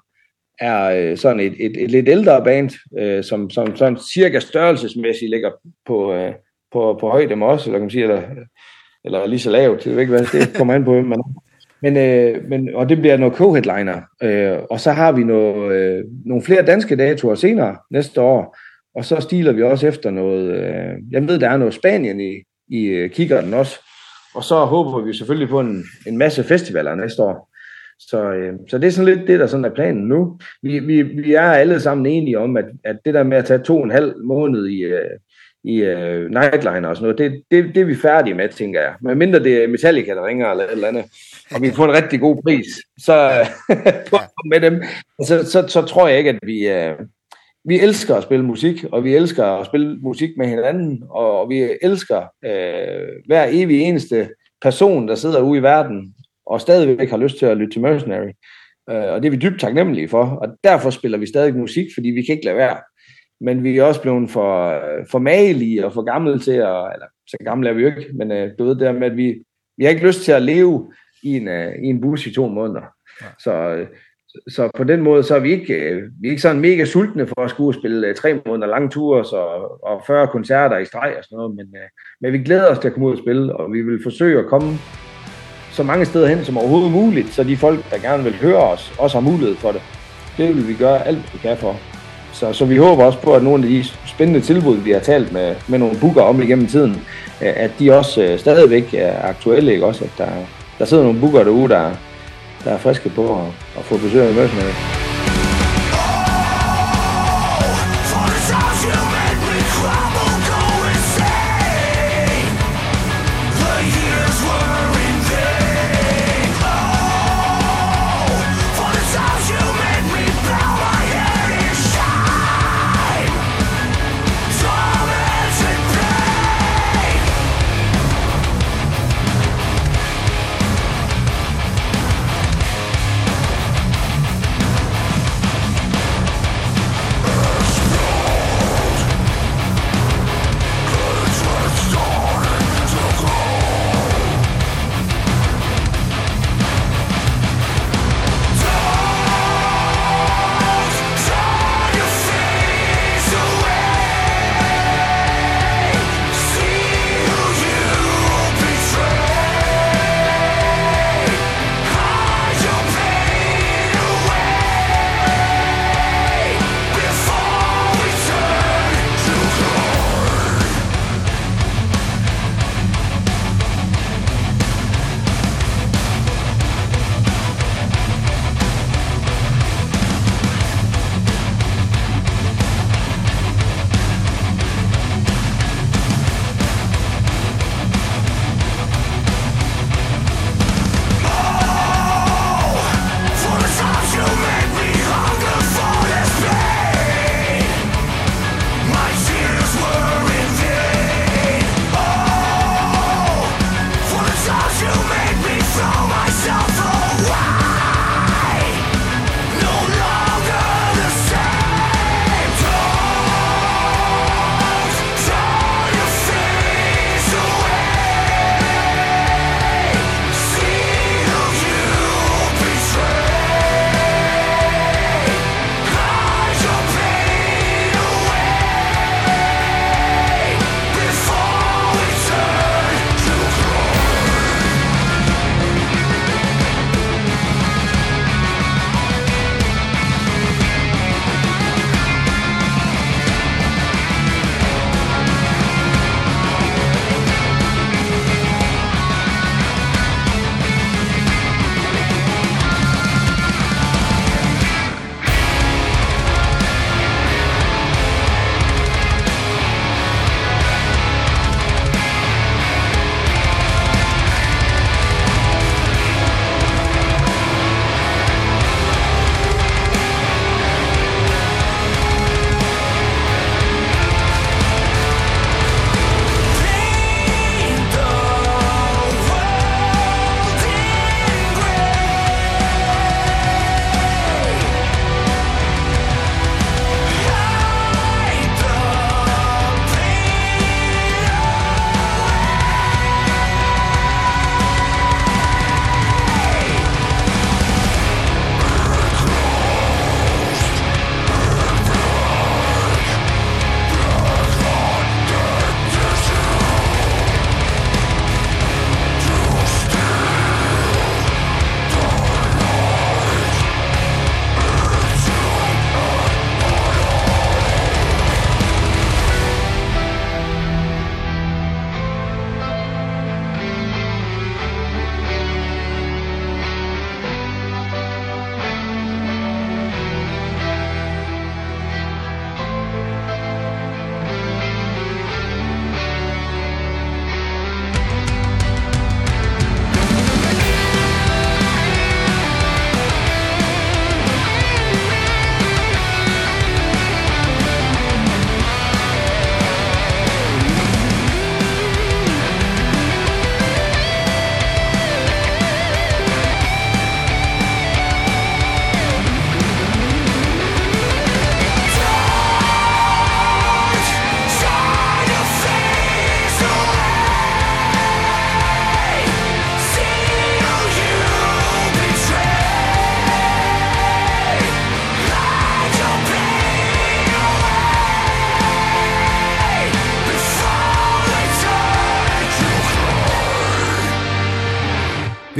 S2: er sådan et, et, et lidt ældre band, øh, som, som sådan cirka størrelsesmæssigt ligger på, øh, på, på højde med os, eller kan man sige, eller, eller lige så lavt, det ved ikke, hvad det kommer an på, men. Men, øh, men, og det bliver noget co-headliner. Øh, og så har vi noget, øh, nogle flere danske datoer senere næste år, Og så stiler vi også efter noget, øh, jeg ved, der er noget Spanien i, i kikkerten også. Og så håber vi selvfølgelig på en, en masse festivaler næste år. Så, øh, så det er sådan lidt det, der sådan er planen nu. Vi, vi, vi er alle sammen enige om, at, at det der med at tage to og en halv måned i, øh, i uh, Nightliner og sådan noget, det, det, det er vi færdige med, tænker jeg. Men mindre det er Metallica, der ringer eller et eller andet, og vi får en rigtig god pris, så med dem, så, så, så tror jeg ikke, at vi, uh, vi elsker at spille musik, og vi elsker at spille musik med hinanden, og, og vi elsker øh, hver evig eneste person, der sidder ude i verden, og stadigvæk har lyst til at lytte til Mercenary. Øh, og det er vi dybt taknemmelige for, og derfor spiller vi stadig musik, fordi vi kan ikke lade være. Men vi er også blevet for, for magelige og for gamle til at, eller så gamle er vi jo ikke, men øh, du ved det med, at vi, vi har ikke lyst til at leve i en, øh, i en bus i to måneder. Ja. Så øh, så på den måde så er vi ikke vi er ikke sådan mega sultne for at skulle spille tre måneder lange ture så og 40 koncerter i streg og sådan noget, men men vi glæder os til at komme ud og spille og vi vil forsøge at komme så mange steder hen som overhovedet muligt, så de folk der gerne vil høre os også har mulighed for det. Det vil vi gøre alt vi kan for. Så så vi håber også på at nogle af de spændende tilbud vi har talt med med nogle booker om igennem tiden, at de også stadigvæk er aktuelle, ikke også at der der sidder nogle booker derude der der er friske på at og fokusere i verden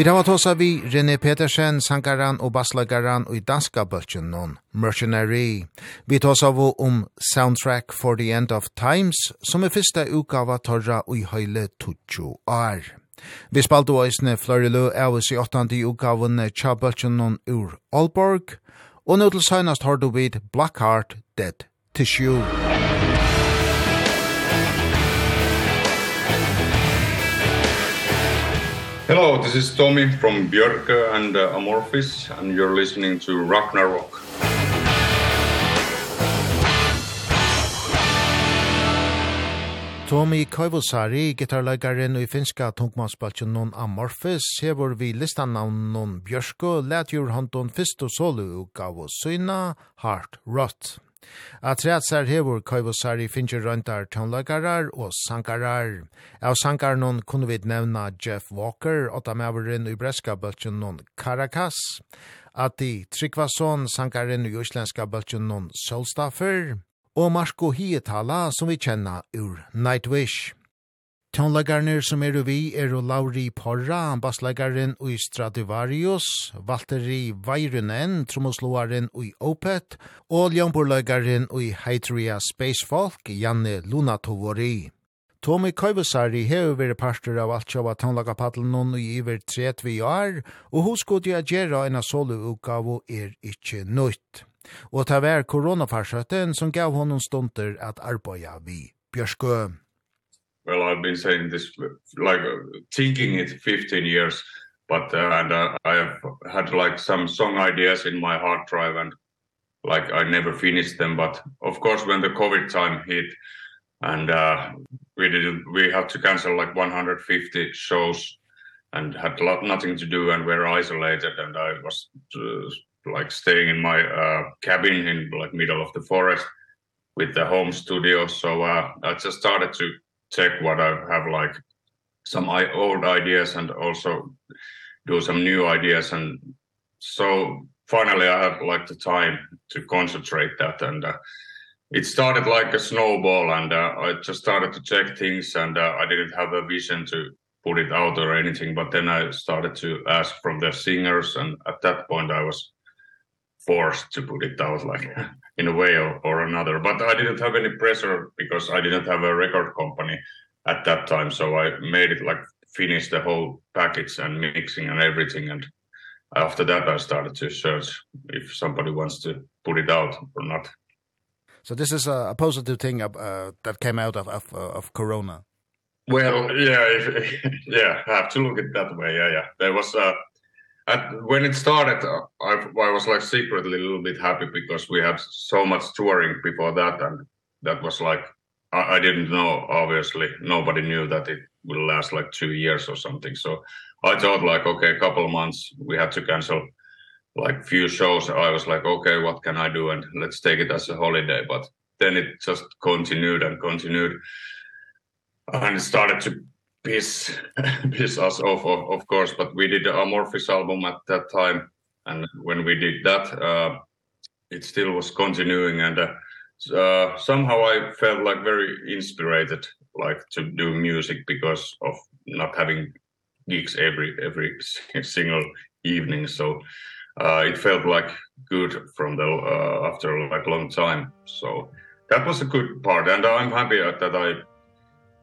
S1: Vi har tåsa vi René Petersen, sangaran og baslagaran og i danska bølgen noen, Mercenary. Vi tåsa vi om Soundtrack for the End of Times, som er fyrsta utgava torra og i høyle 20 år. Vi spalte oisne Florilu av oss i 8. utgaven tja bølgen noen ur Aalborg, og nå til søgnast har du vid Blackheart Dead Tissue.
S4: Hello, this is Tommy from Björk and uh, Amorphis, and you're listening to Ragnarok.
S1: Tommy Koivosari, gitarleikaren i finska tungmannsbaltjen non Amorphis, hever vi listanavn non Björsko, let your jur hanton fyrst og solu gav og syna, Heart Rot. Atreatsar hevur Koivosari finnir røntar tonlagarar og sankarar. Av sankarnon kunnu vit nevna Jeff Walker, åtta mæveren í breska bøltjenon Caracas, Ati Tryggvason, sankaren i uslenska bøltjenon Solstaffer, og Marco Hietala, som vi kjenna ur Nightwish. Tonlegarnir som er vi er Lauri Porra, basslegaren i Stradivarius, Valtteri Vairunen, tromosloaren i Opet, og ljomborlegaren i Heitria Spacefolk, Janne Lunatovori. Tommy Koivusari hever veri parster av alt sjava tonlegapadlen i iver 30 år, og hos god jeg gjerra enn solu utgavo er ikkje nøyt. Og ta vær koronafarsøtten som gav honom stunder at arbeida vi. Bjørskø
S4: well I've been saying this like thinking it 15 years but uh, and uh, I have had like some song ideas in my hard drive and like I never finished them. But of course when the covid time hit and uh we did we had to cancel like 150 shows and had lot, nothing to do and were isolated. And I was uh, like staying in my uh cabin in like middle of the forest with the home studio. So uh I just started to check what I have like some old ideas and also do some new ideas and so finally I had like the time to concentrate that and uh, it started like a snowball and uh, I just started to check things and uh, I didn't have a vision to put it out or anything but then I started to ask from the singers and at that point I was forced to put it out like in a way or, or another. But I didn't have any pressure because I didn't have a record company at that time. So I made it like finish the whole package and mixing and everything. And after that, I started to search if somebody wants to put it out or not.
S1: So this is a, a positive thing uh, that came out of, of, of Corona.
S4: Well, yeah, if, yeah, I have to look at it that way. Yeah, yeah. There was a... Uh, at when it started I I was like secretly a little bit happy because we had so much touring before that and that was like I, I didn't know obviously. Nobody knew that it will last like 2 years or something. So I thought like okay a couple of months we had to cancel like few shows. I was like okay what can I do? And let's take it as a holiday. But then it just continued and continued. And it started to piss piss us off of, of course but we did the amorphous album at that time and when we did that uh it still was continuing and uh, uh, somehow I felt like very inspired like to do music because of not having gigs every every single evening so uh it felt like good from the uh, after like long time so that was a good part and I'm happy that I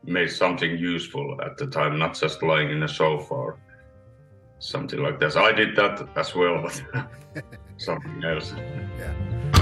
S4: made something useful at the time, not just lying in a sofa or something like that. So I did that as well, but something else.
S1: yeah.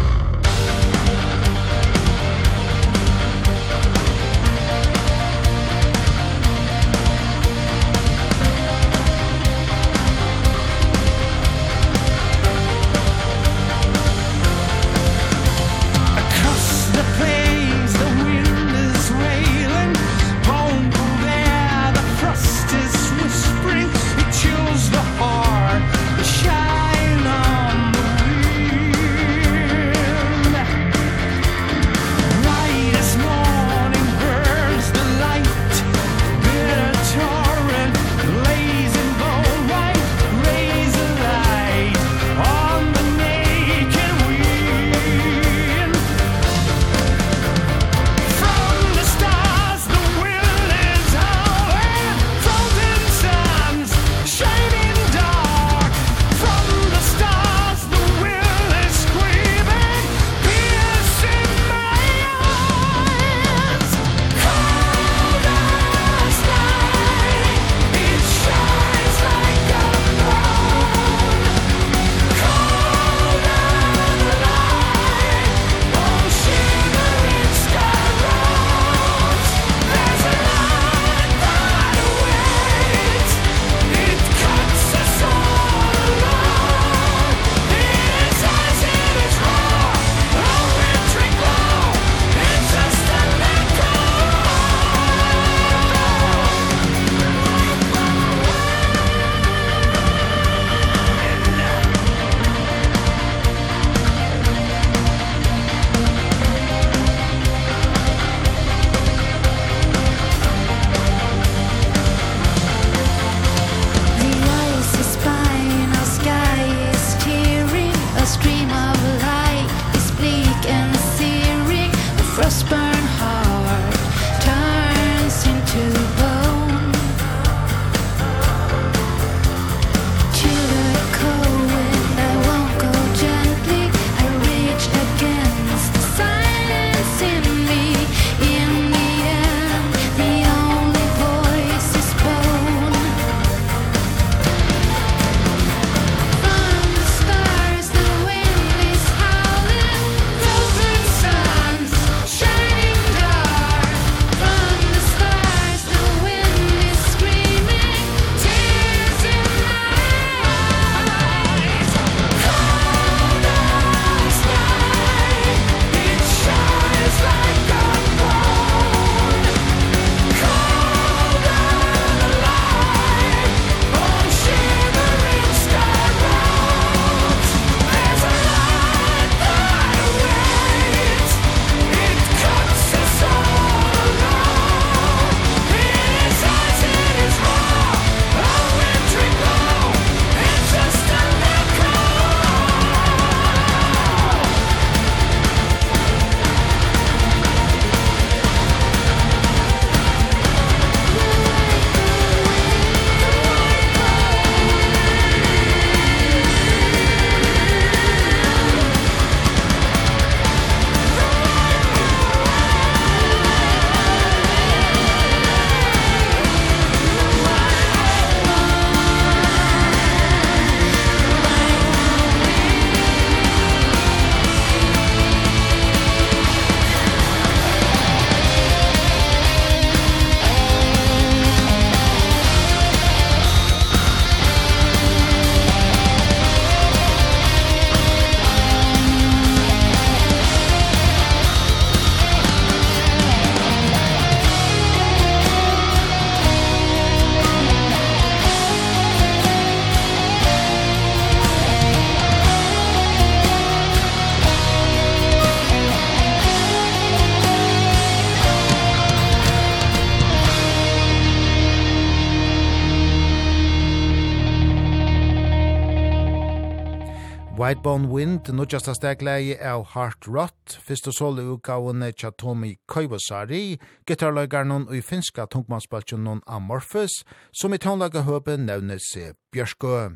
S1: Whitebone Wind, nudjasta stegleie av Heart Rot, fyrst og sole utgavene tja Tomi Koivosari, gitarløygarnon og i finska tungmannsbaltjonon Amorphous, som i tonlaga høpe nevnes Bjørskø.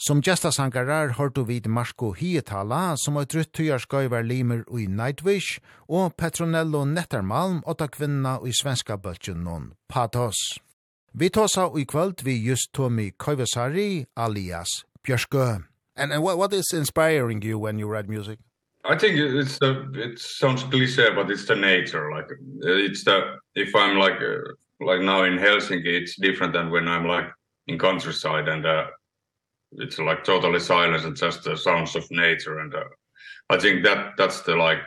S1: Som gestasangarar har du vid Marsko Hietala, som har drutt tujarskøyver limer og i Nightwish, og Petronello Nettermalm, åtta kvinna og i svenska baltjonon Patos. Vi tåsa i kvöld vi just Tomi Koivosari, alias Bjørskø. And, and what, what is inspiring you when you write music?
S4: I think it's the it sounds cliché but it's the nature like it's the if I'm like uh, like now in Helsinki it's different than when I'm like in countryside and uh, it's like totally silence and just the sounds of nature and uh, I think that that's the like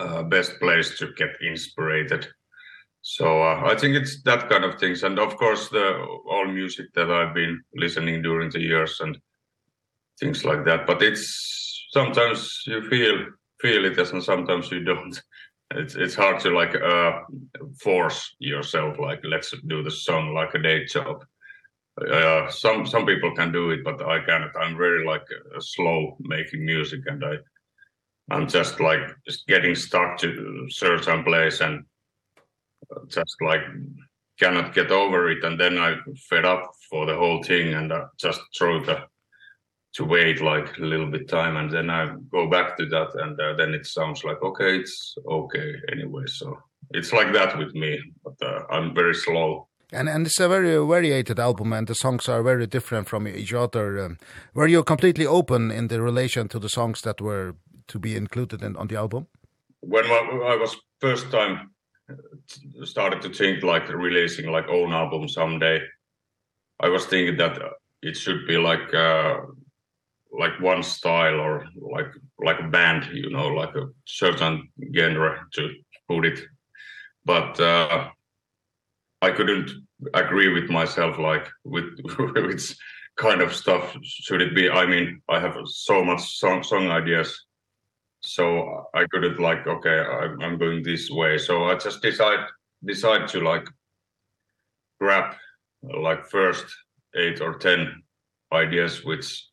S4: uh, best place to get inspired. So uh, I think it's that kind of things and of course the all music that I've been listening during the years and things like that but it's sometimes you feel feel it and sometimes you don't. It's it's hard to like uh force yourself like let's do the song like a day job. Uh some some people can do it but I can't. I'm very like uh, slow making music and I I'm just like just getting stuck to certain place and just like cannot get over it. And then I fed up for the whole thing and I just throw the to wait like a little bit time and then I go back to that and uh, then it sounds like okay it's okay anyway so it's like that with me but uh, I'm very slow.
S1: And and it's a very variated album and the songs are very different from each other um, were you completely open in the relation to the songs that were to be included in on the album?
S4: When I was first time started to think like releasing like own album someday I was thinking that it should be like uh, like one style or like like a band you know like a certain genre to put it. But uh I couldn't agree with myself like with which kind of stuff should it be. I mean I have so much song song ideas so I couldn't like okay I'm I'm going this way. So I just decide decide to like grab like first 8 or 10 ideas which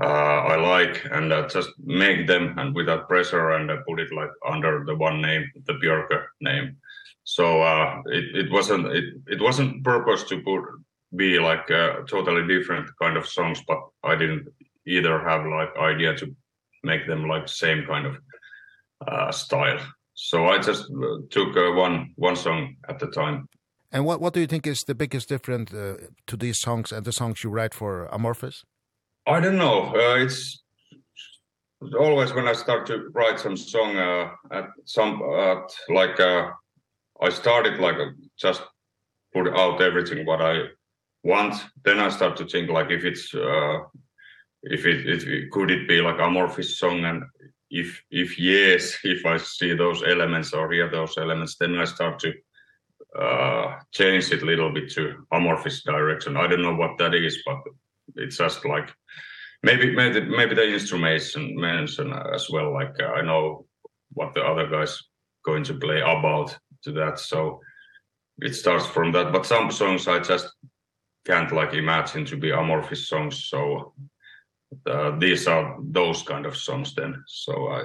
S4: uh I like and uh, just make them and without pressure and uh, put it like under the one name the Björker name. So uh it it wasn't it it wasn't purpose to put be like a totally different kind of songs but I didn't either have like idea to make them like same kind of uh style. So I just took uh, one one song at the time.
S1: And what what do you think is the biggest difference uh, to these songs and the songs you write for Amorphous?
S4: I don't know. Uh, it's always when I start to write some song uh, at some at like uh, I started like uh, just put out everything what I want then I start to think like if it's uh, if it, it could it be like amorphous song and if if yes if I see those elements or hear those elements then I start to uh change it a little bit to amorphous direction I don't know what that is but it's just like maybe maybe maybe the instrumentation mention as well like uh, I know what the other guys going to play about to that so it starts from that. But some songs I just can't like imagine to be amorphous songs so uh, these are those kind of songs then. So I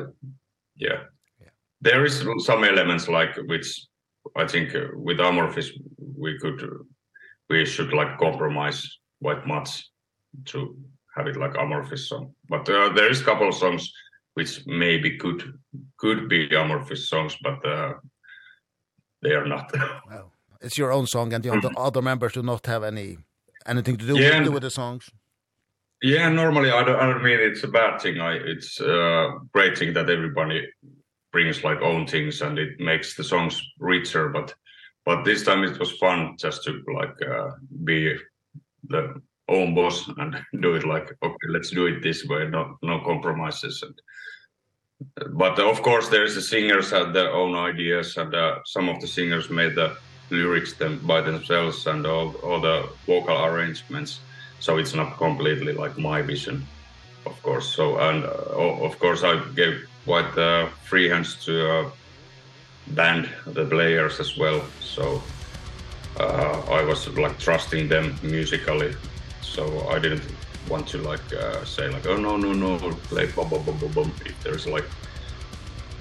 S4: yeah, yeah. there is some elements like which I think uh, with amorphous we could uh, we should like compromise quite much to have it like amorphous song. But uh, there is a couple of songs which maybe could could be amorphous songs, but uh, they are not.
S1: well, it's your own song, and the other, other members do not have any anything to do, yeah, with, do with the songs.
S4: Yeah, normally I don't, I don't mean it's a bad thing. I, it's a great thing that everybody brings like own things and it makes the songs richer. But but this time it was fun just to like uh, be the own boss and do it like okay let's do it this way no no compromises. And but of course there's the singers had their own ideas and uh, some of the singers made the lyrics them by themselves and all all the vocal arrangements. So it's not completely like my vision of course. So and uh, of course I gave quite uh, free hands to uh, band the players as well. So uh, I was like trusting them musically so I didn't
S3: want to like uh, say like oh no no no play bum bum bum bum bum if there's like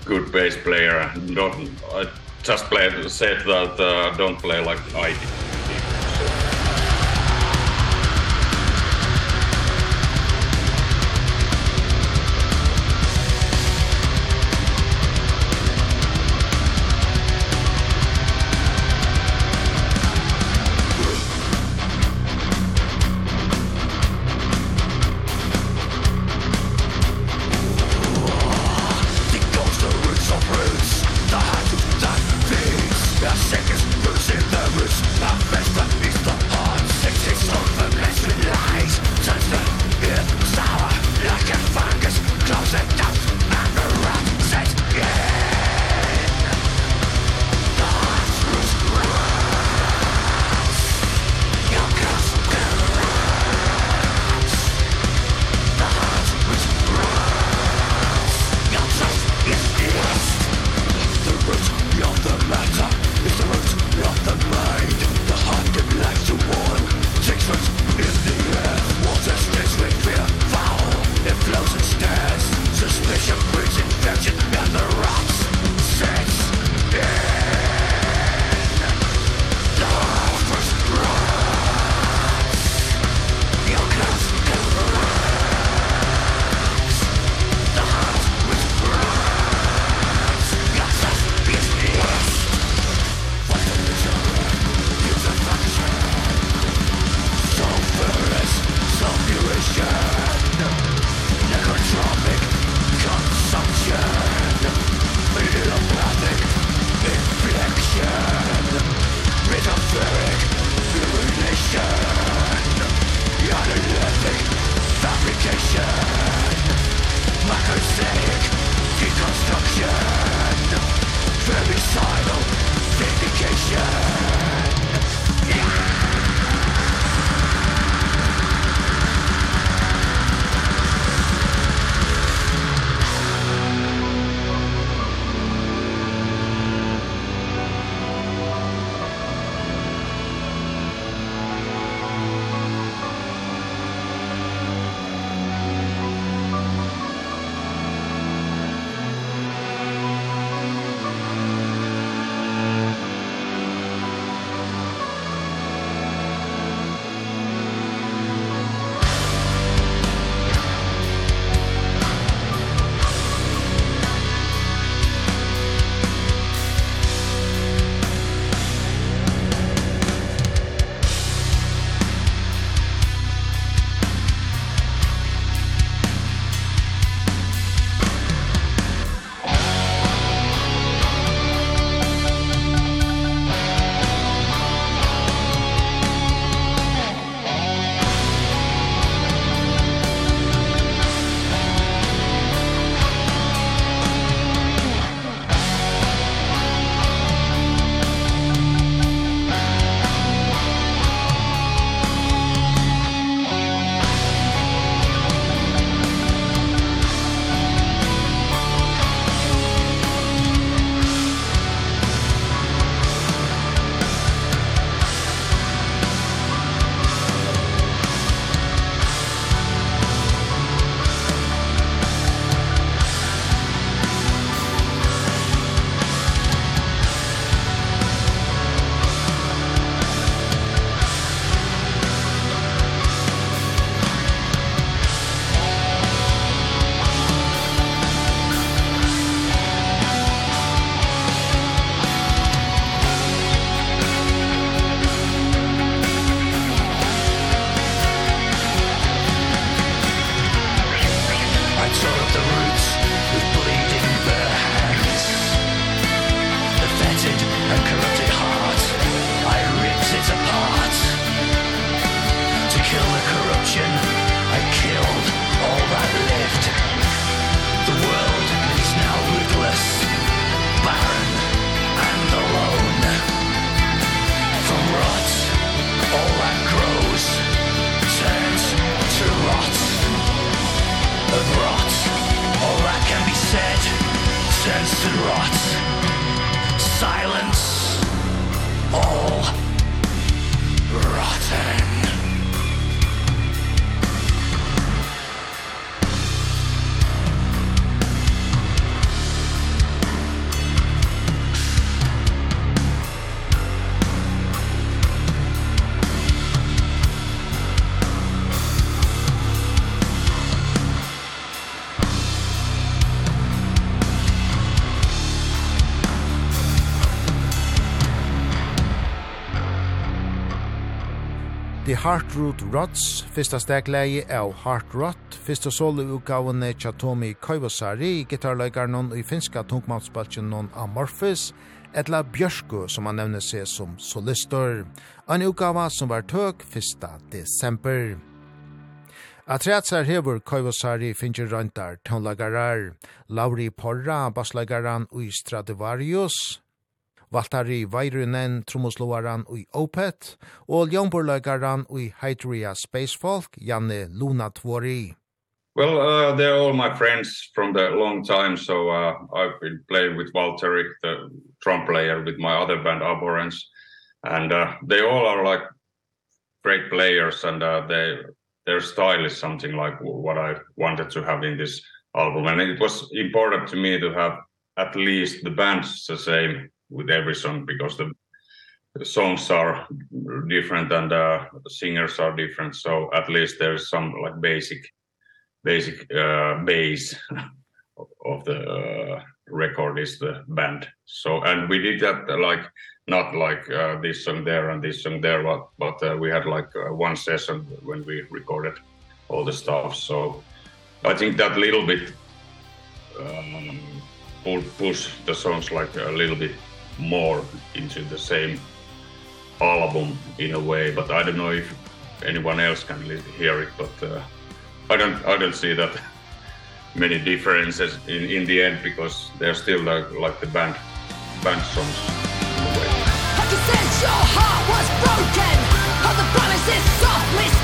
S3: good bass player don't I just play said that uh, don't play like I did.
S1: Heartroot Rots, fyrsta stegleie av Heart Rot, fyrsta soloutgavene tja Tomi Koivosari, gitarløygarnon i finska tungmannsbaltjenon Amorphis, etla Bjørsku som han nevner seg som solistor, en utgava som var tøk fyrsta desember. Atreatsar hevur Koivosari finnir røntar tónlagarar, Lauri Porra, basslagaran ui Stradivarius, Valtari Vairunen, Tromosloaran i Opet, og Ljomborløygaran i Hydria Spacefolk, Janne Luna Tvori.
S4: Well, uh, they're all my friends from the long time, so uh, I've been playing with Valtteri, the drum player, with my other band, Abhorrence, and uh, they all are like great players, and uh, they, their style is something like what I wanted to have in this album. And it was important to me to have at least the bands the same with every song because the, the songs are different and uh, the singers are different. So at least there's some like basic basic uh base of the uh, record is the band. So and we did that uh, like not like uh, this song there and this song there but but uh, we had like uh, one session when we recorded all the stuff. So i think that little bit um push the songs like a little bit more into the same album in a way but I don't know if anyone else can hear it but uh, I don't I don't see that many differences in in the end because they're still like, like the band band songs
S5: in a way. You said your heart was broken how the promises softly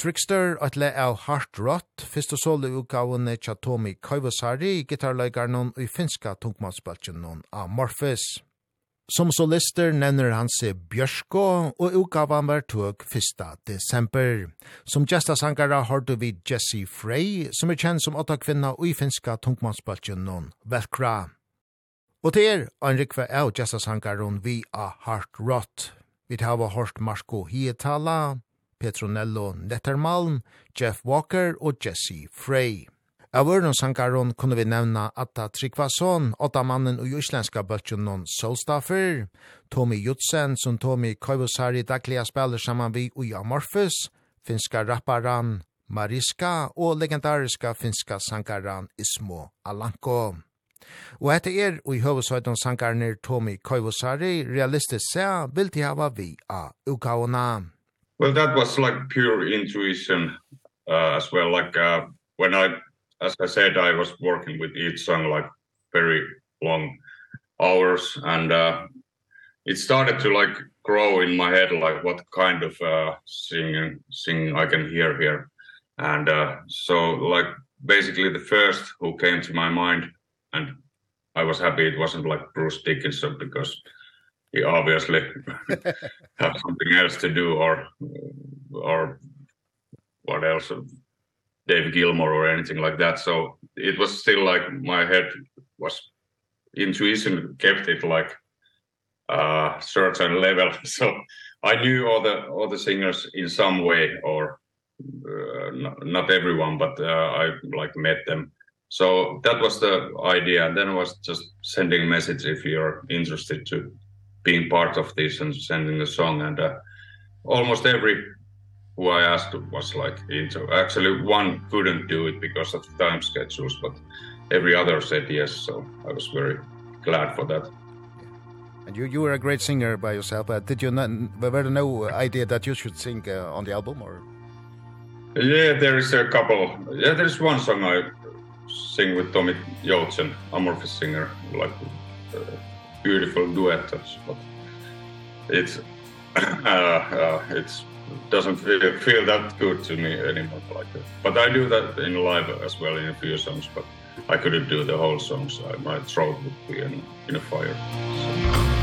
S5: Trickster,
S1: et le av Hart Rot, fyrst og solo utgavene tja Tomi Koivasari, gitarløygarnon og i finska tungmannsbaltjennon Amorphis. Som solister nevner han seg Bjørsko, og utgavan var tog 1. desember. Som gesta sangara har du vid Jesse Frey, som er kjent som åtta kvinna og i finska tungmannsbaltjennon Velkra. Og til er, Anrikva er av gesta vi av Hart Rott. Vi tar av hørt Marsko Hietala, Petronello Nettermalm, Jeff Walker og Jesse Frey. Av Ørnum sankaron kunne vi nevna Atta Tryggvason, åtta mannen og islenska bøtjen non Solstaffer, Tommy Jutsen, som Tommy Koivosari daglige spiller saman vi og Amorphis, finska rapparan Mariska og legendariska finska sankaran Ismo Alanko. Og etter er og i høvesøyden sankarner Tommy Koivosari realistisk seg vil de hava vi av ukaona.
S4: Well, that was like pure intuition uh, as well. Like uh, when I, as I said, I was working with each song like very long hours, and uh, it started to like grow in my head, like what kind of uh, singing singing I can hear here, and uh, so like basically the first who came to my mind, and I was happy it wasn't like Bruce Dickinson because we obviously have something else to do or or what else David Gilmore or anything like that. So it was still like my head was intuition kept it like uh certain level. So I knew all the all the singers in some way or uh, not, not everyone but uh, I like met them. So that was the idea. And then was just sending message if you're interested to being part of this and sending a song and uh, almost every who I asked was like into actually one couldn't do it because of the time schedules but every other said yes so I was very glad for that.
S1: And you you were a great singer by yourself but did you not were there no idea that you should sing uh, on the album or?
S4: Yeah there is a couple yeah there is one song I sing with Tommy Joutsen Amorphous singer like uh, beautiful duet. But it's uh, uh, it's doesn't feel, feel that good to me anymore like that. But I do that in live as well in a few songs, but I couldn't do the whole songs. I, my throat would be in, in a fire. So.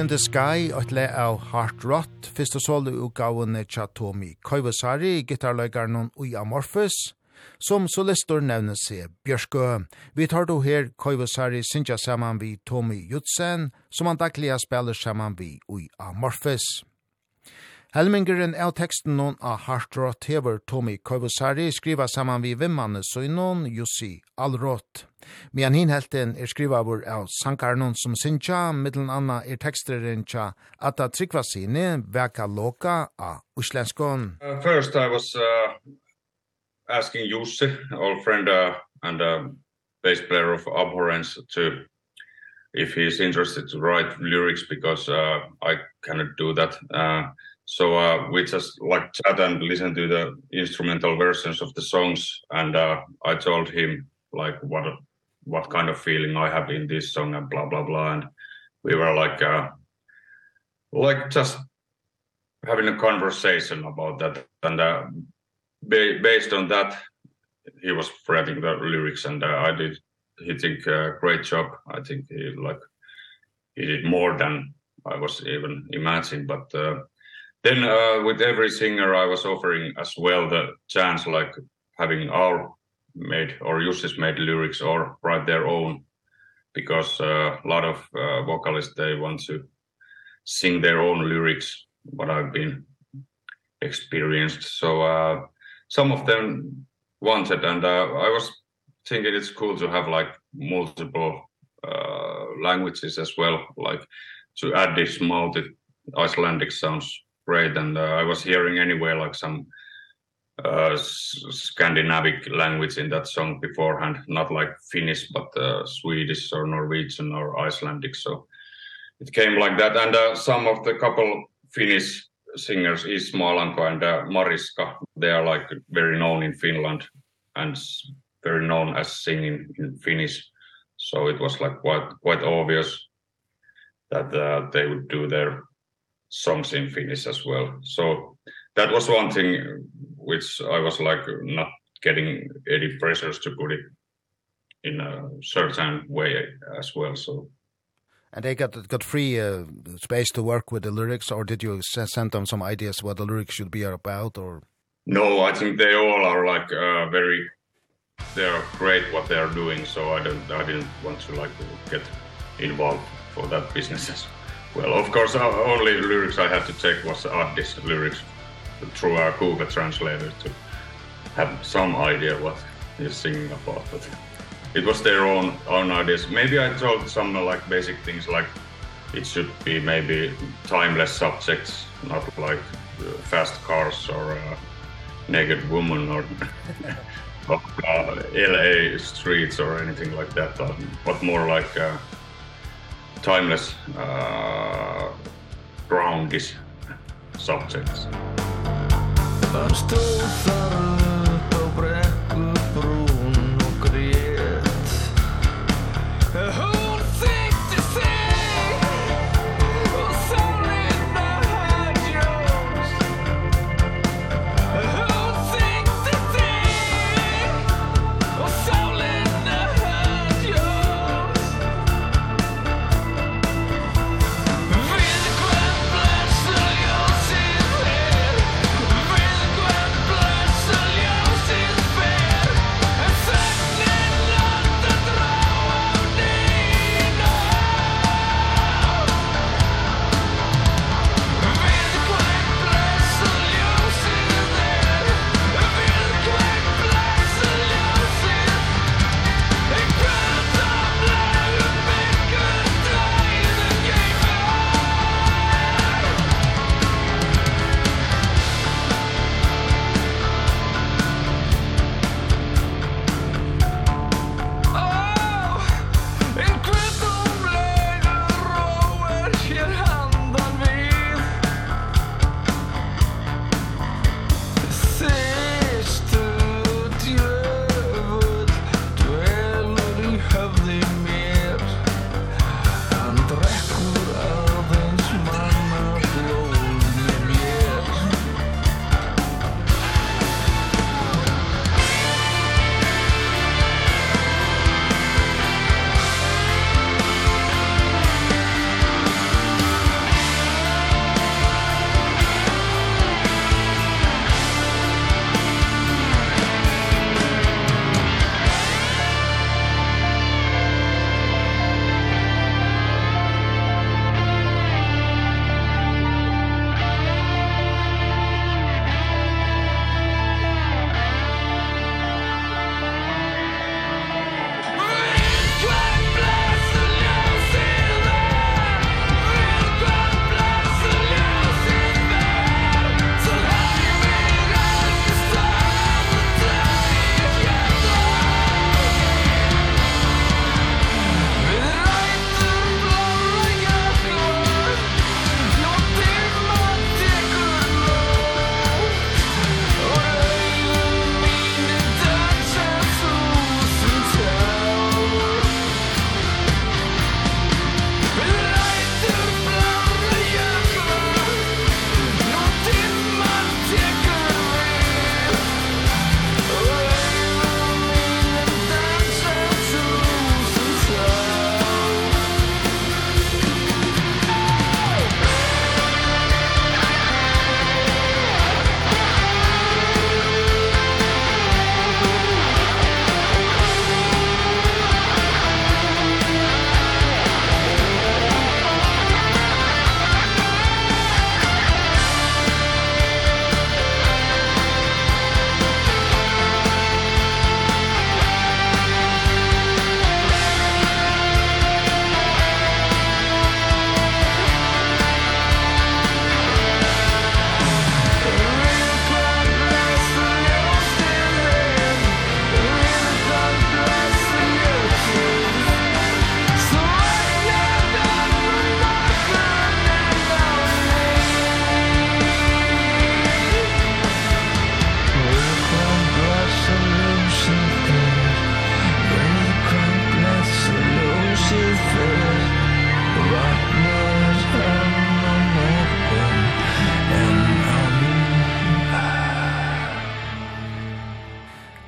S1: in the Sky og et le av Heart Rot, fyrst og solo utgavene tja Tomi Koivasari, gitarløygaren og i Amorphis, som solistor nevner seg Bjørskø. Vi tar då her Koivasari synja saman vi Tomi Jutsen, som han dagliga spiller saman vi i Amorphis. Helmingeren av teksten noen av Hartrott hever Tommy Koivosari skriva saman vi vimmanne noen Jussi Alrott. Mian helten er skriva vår av Sankarnon som sinja, middelen anna er teksteren tja Atta Tryggvasini, Veka Loka av Uslenskon.
S4: Uh, first I was uh, asking Jussi, old friend uh, and uh, bass player of Abhorrence to if he's interested to write lyrics because uh, I cannot do that. Uh, So uh, we just like chat and listen to the instrumental versions of the songs and uh, I told him like what what kind of feeling I have in this song and blah blah blah and we were like uh, like just having a conversation about that and uh, ba based on that he was writing the lyrics and uh, I did he think uh, great job. I think he like he did more than I was even imagining but uh, then uh, with every singer I was offering as well the chance like having our made or uses made lyrics or write their own because uh, a lot of uh, vocalists they want to sing their own lyrics what I've been experienced. So uh some of them wanted and uh, I was thinking it's cool to have like multiple uh languages as well like to add this multi Icelandic sounds great and uh, I was hearing anyway like some uh Scandinavian language in that song beforehand. Not like Finnish but uh, Swedish or Norwegian or Icelandic so it came like that. And uh, some of the couple Finnish singers Ismaalanko and uh, Mariska they are like very known in Finland and very known as singing in Finnish. So it was like quite quite obvious that uh, they would do their songs in Finnish as well. So that was one thing which I was like not getting any pressures to put it in a certain way as well. So
S1: And they got got free uh, space to work with the lyrics or did you send them some ideas what the lyrics should be about or
S4: No, I think they all are like uh, very they're great what they are doing so I don't I didn't want to like get involved for that business as well. Well, of course, our only lyrics I had to check was artist lyrics through our Google translator to have some idea what he's singing about. But it was their own own ideas. Maybe I told some like basic things like it should be maybe timeless subjects, not like uh, fast cars or uh, naked woman or uh, LA streets or anything like that, but more like uh, timeless uh, groundish subjects. I'm still far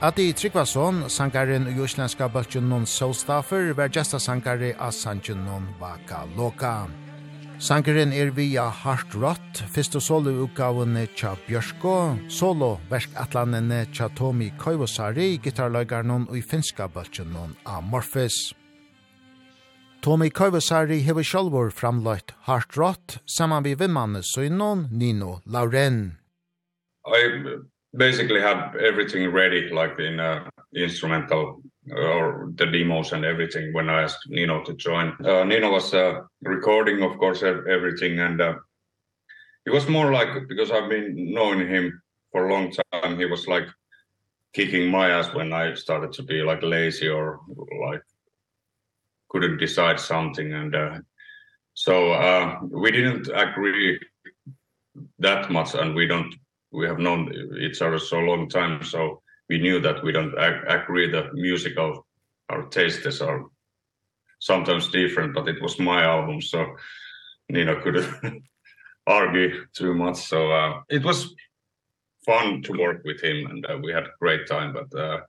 S1: Adi Tryggvason, sangaren i jyslenska bøltjen non Soulstaffer, var gesta sangare av sangjennom Vaka Loka. Sangaren er via Hart Rott, fyrst og solo utgavene tja Bjørsko, solo verskatlanene tja Tomi Koivosari, gitarløygarnon non i finska bøltjennom Amorphis. Tomi Koivosari hever sjálfur framløyt Hart Rott, saman vi vimmanne søynon Nino Lauren.
S4: I'm basically have everything ready like in uh, instrumental or the demos and everything when I asked Nino to join. Uh, Nino was uh, recording of course everything and uh, it was more like because I've been knowing him for a long time he was like kicking my ass when I started to be like lazy or like couldn't decide something and uh, so uh we didn't agree that much and we don't we have known each other so long time so we knew that we don't ag agree the musical our tastes are sometimes different but it was my album so Nina couldn't argue too much so uh, it was fun to work with him and uh, we had a great time but uh,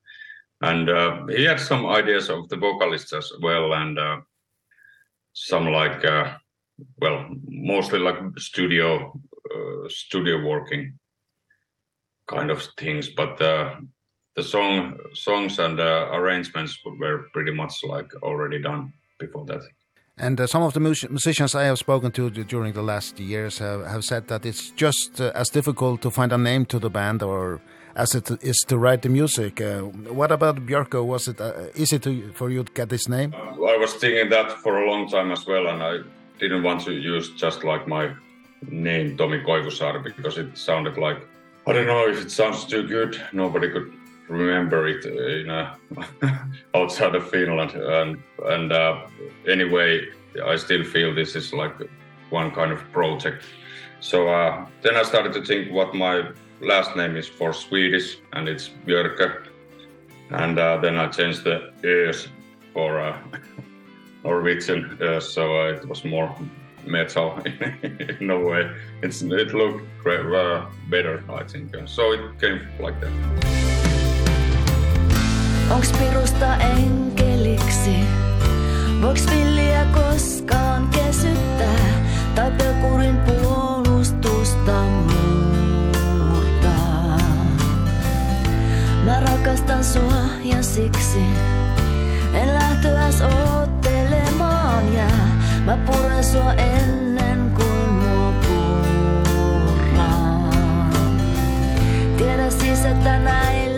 S4: and uh, he had some ideas of the vocalists as well and uh, some like uh, well mostly like studio uh, studio working kind of things but the the song songs and the arrangements were pretty much like already done before that
S1: And uh, some of the musicians I have spoken to during the last years have, have said that it's just uh, as difficult to find a name to the band or as it is to write the music. Uh, what about bjorko Was it uh, easy to, for you to get this name?
S4: Uh, I was thinking that for a long time as well, and I didn't want to use just like my name Tomi koivusar because it sounded like I don't know if it sounds too good. Nobody could remember it in uh, outside of Finland and and uh, anyway I still feel this is like one kind of project. So uh then I started to think what my last name is for Swedish and it's Björke. And uh then I changed the ears for uh Norwegian uh, so uh, it was more metal in a way. It's, it looked great, uh, better, I think. So it came like that.
S5: Onks pirusta enkeliksi? Voiks villiä koskaan kesyttää? Tai pelkurin puolustusta murtaa? Mä rakastan sua ja siksi en lähtöäs oottelemaan jää. Mä puren sua ennen kuin mua purraa. Tiedä siis, että näillä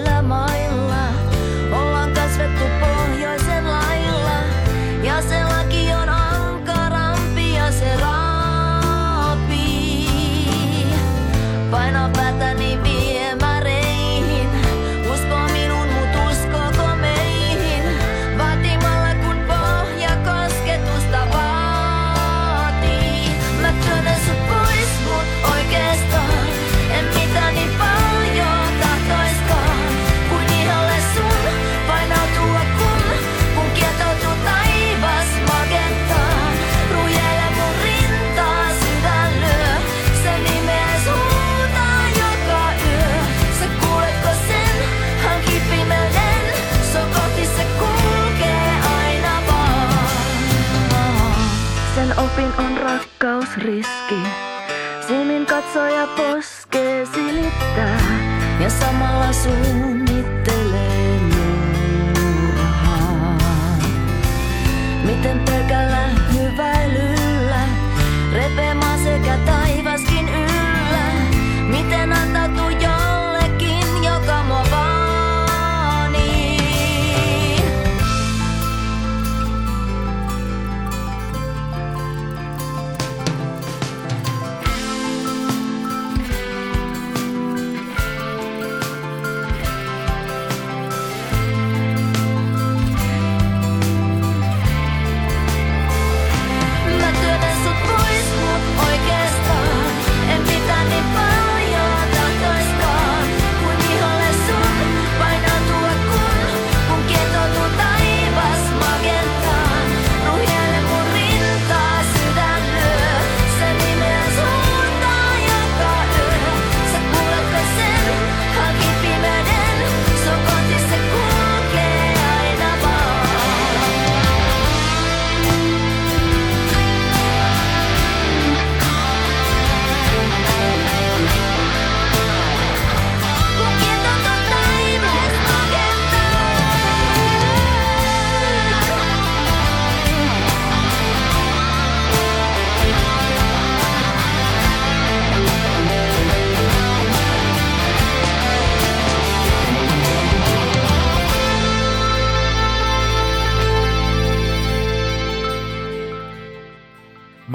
S5: sum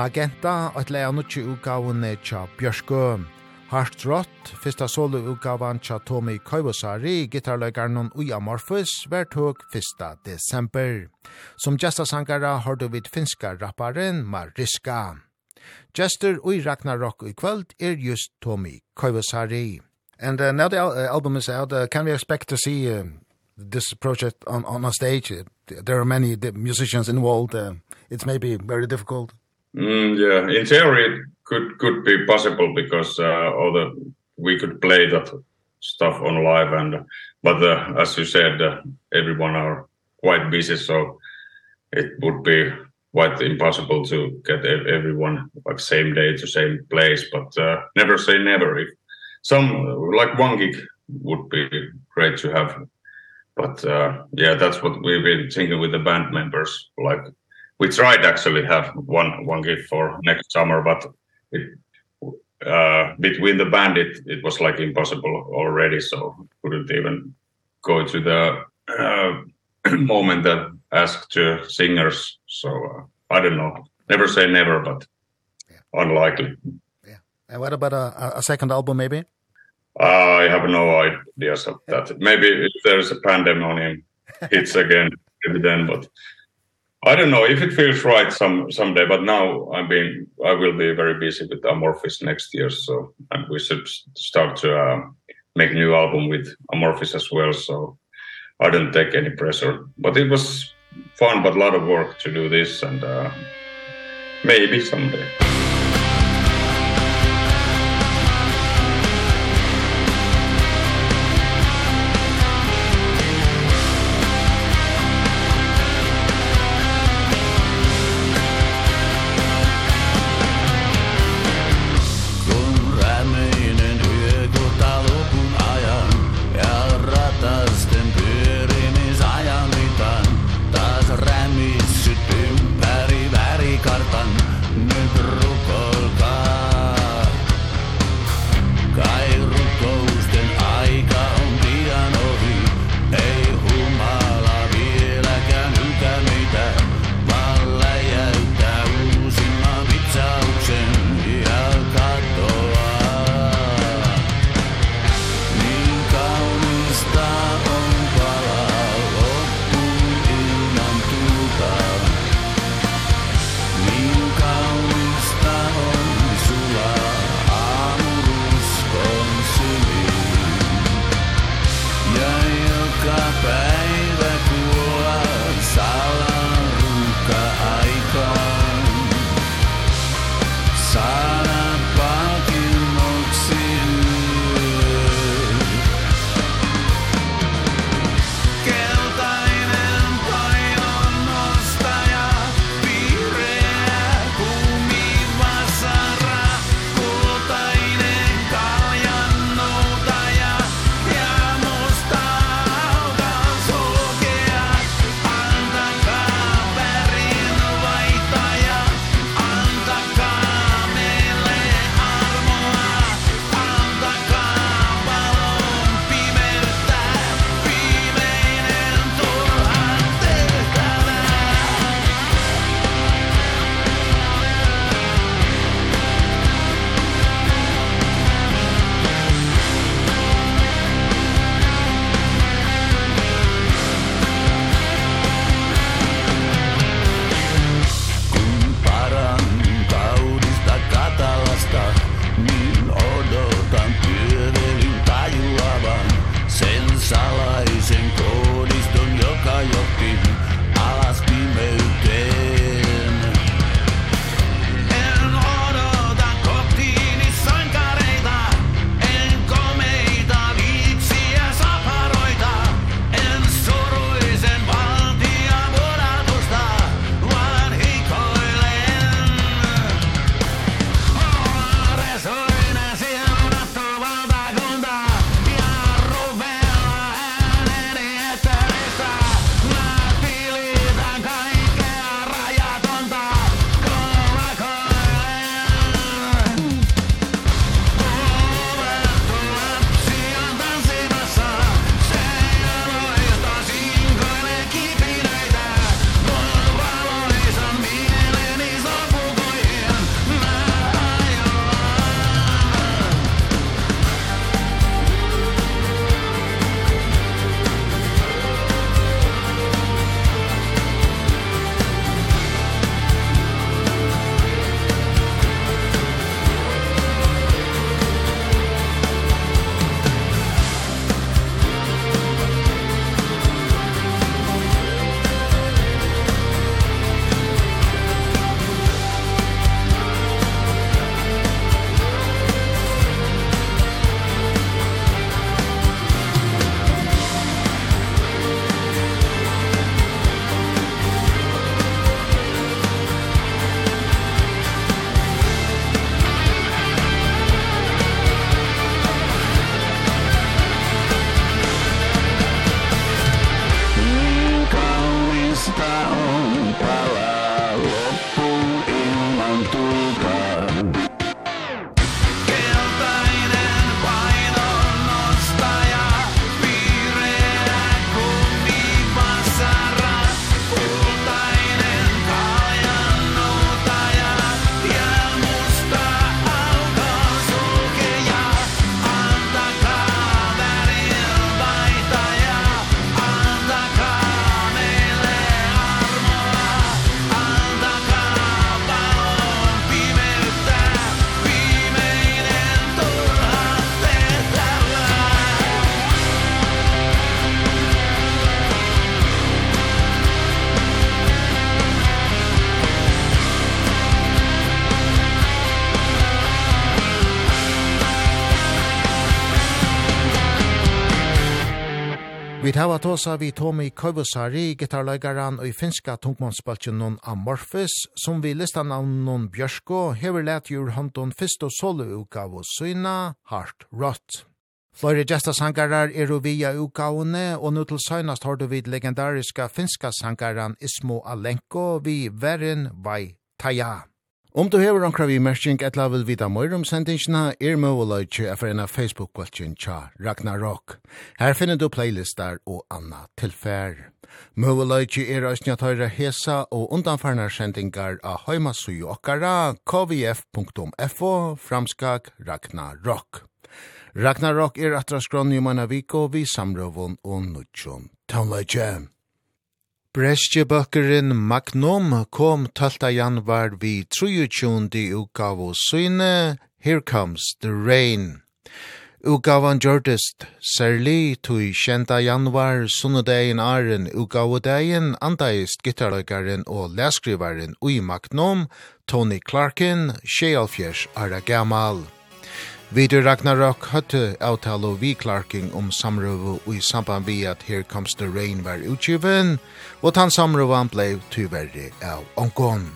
S1: Magenta, et leia nukki utgavene tja Bjørskø. Hart Rott, fyrsta solo-utgavan tja Tommy Koivosari, gitarløygaren Uja Morfus, vær tog fyrsta desember. Som gestasankara har du vid finska rapparen Mariska. Gester ui Ragnarok i kvöld er just Tommy Koivosari. And uh, now the al album is out, uh, can we expect to see uh, this project on, on a stage? There are many musicians involved. Uh, it's maybe very difficult.
S4: Mm, yeah, in theory it could could be possible because uh, all the we could play that stuff on live and but uh, as you said uh, everyone are quite busy so it would be quite impossible to get everyone like same day to same place but uh, never say never. If some like one gig would be great to have but uh, yeah that's what we've been thinking with the band members like we tried actually have one one gig for next summer but it uh between the band it it was like impossible already so couldn't even go to the uh, moment that asked to singers. So uh, i don't know. Never say never but yeah. unlikely.
S1: Yeah. And what about a a second album maybe?
S4: I have no idea of that. Maybe if there's a pandemonium it's again maybe then but I don't know if it feels right some someday, but now I mean I will be very busy with Amorphis next year, so and we should start to uh, make new album with Amorphis as well. So I don't take any pressure, but it was fun, but a lot of work to do this, and uh, maybe someday.
S1: Det var tåsa vi Tommy Koivosari, gitarløygaran og i finska tungmånsspaltjen Amorphis, som vi listan navn noen Bjørsko, hever let jur hånden fyrst og soluuka av Syna, Hart Rot. Flore gesta sangarar er via ukaone, og nu til søgnast har du vid legendariska finska sangaran Ismo Alenko vi Verin Vai Taja. Om du hever omkra vi mersing etla vil vita møyre om sendingsina, er møvuløytje er for en av Facebook-kvaltjen tja Ragnarok. Her finner du playlistar og anna tilfær. Møvuløytje er òsnja tøyre hesa og undanfarnar sendingar av høymasuju okkara kvf.fo framskak Ragnarok. Ragnarok er atra skronni om anna viko vi samrøvun og nutjon. Taunløytje! Brestjebøkkeren Magnum kom 12. januar vi 23. utgav og syne Here Comes the Rain. Utgavan gjørtest særlig tog 20. januar sunnedagen æren utgavedagen andaist gitarløkeren og lesskriveren ui Magnum, Tony Clarkin, 24 Ara Gamal. Vidur Ragnarok høtte avtale og viklarking om samrøve og i samband vi at Here Comes the Rain var utgiven, og tann samrøven blei tyverri av omgånd.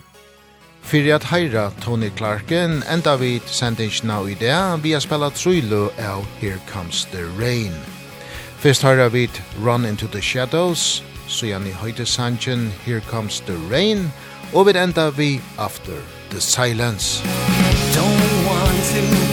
S1: Fyrir at heira Tony Clarken enda vid sendingsna i det, vi har spela trullo av Here Comes the Rain. Fyrst heira vid Run into the Shadows, så gjerne høyte sanjen Here Comes the Rain, og vid enda vi After the Silence. Don't want to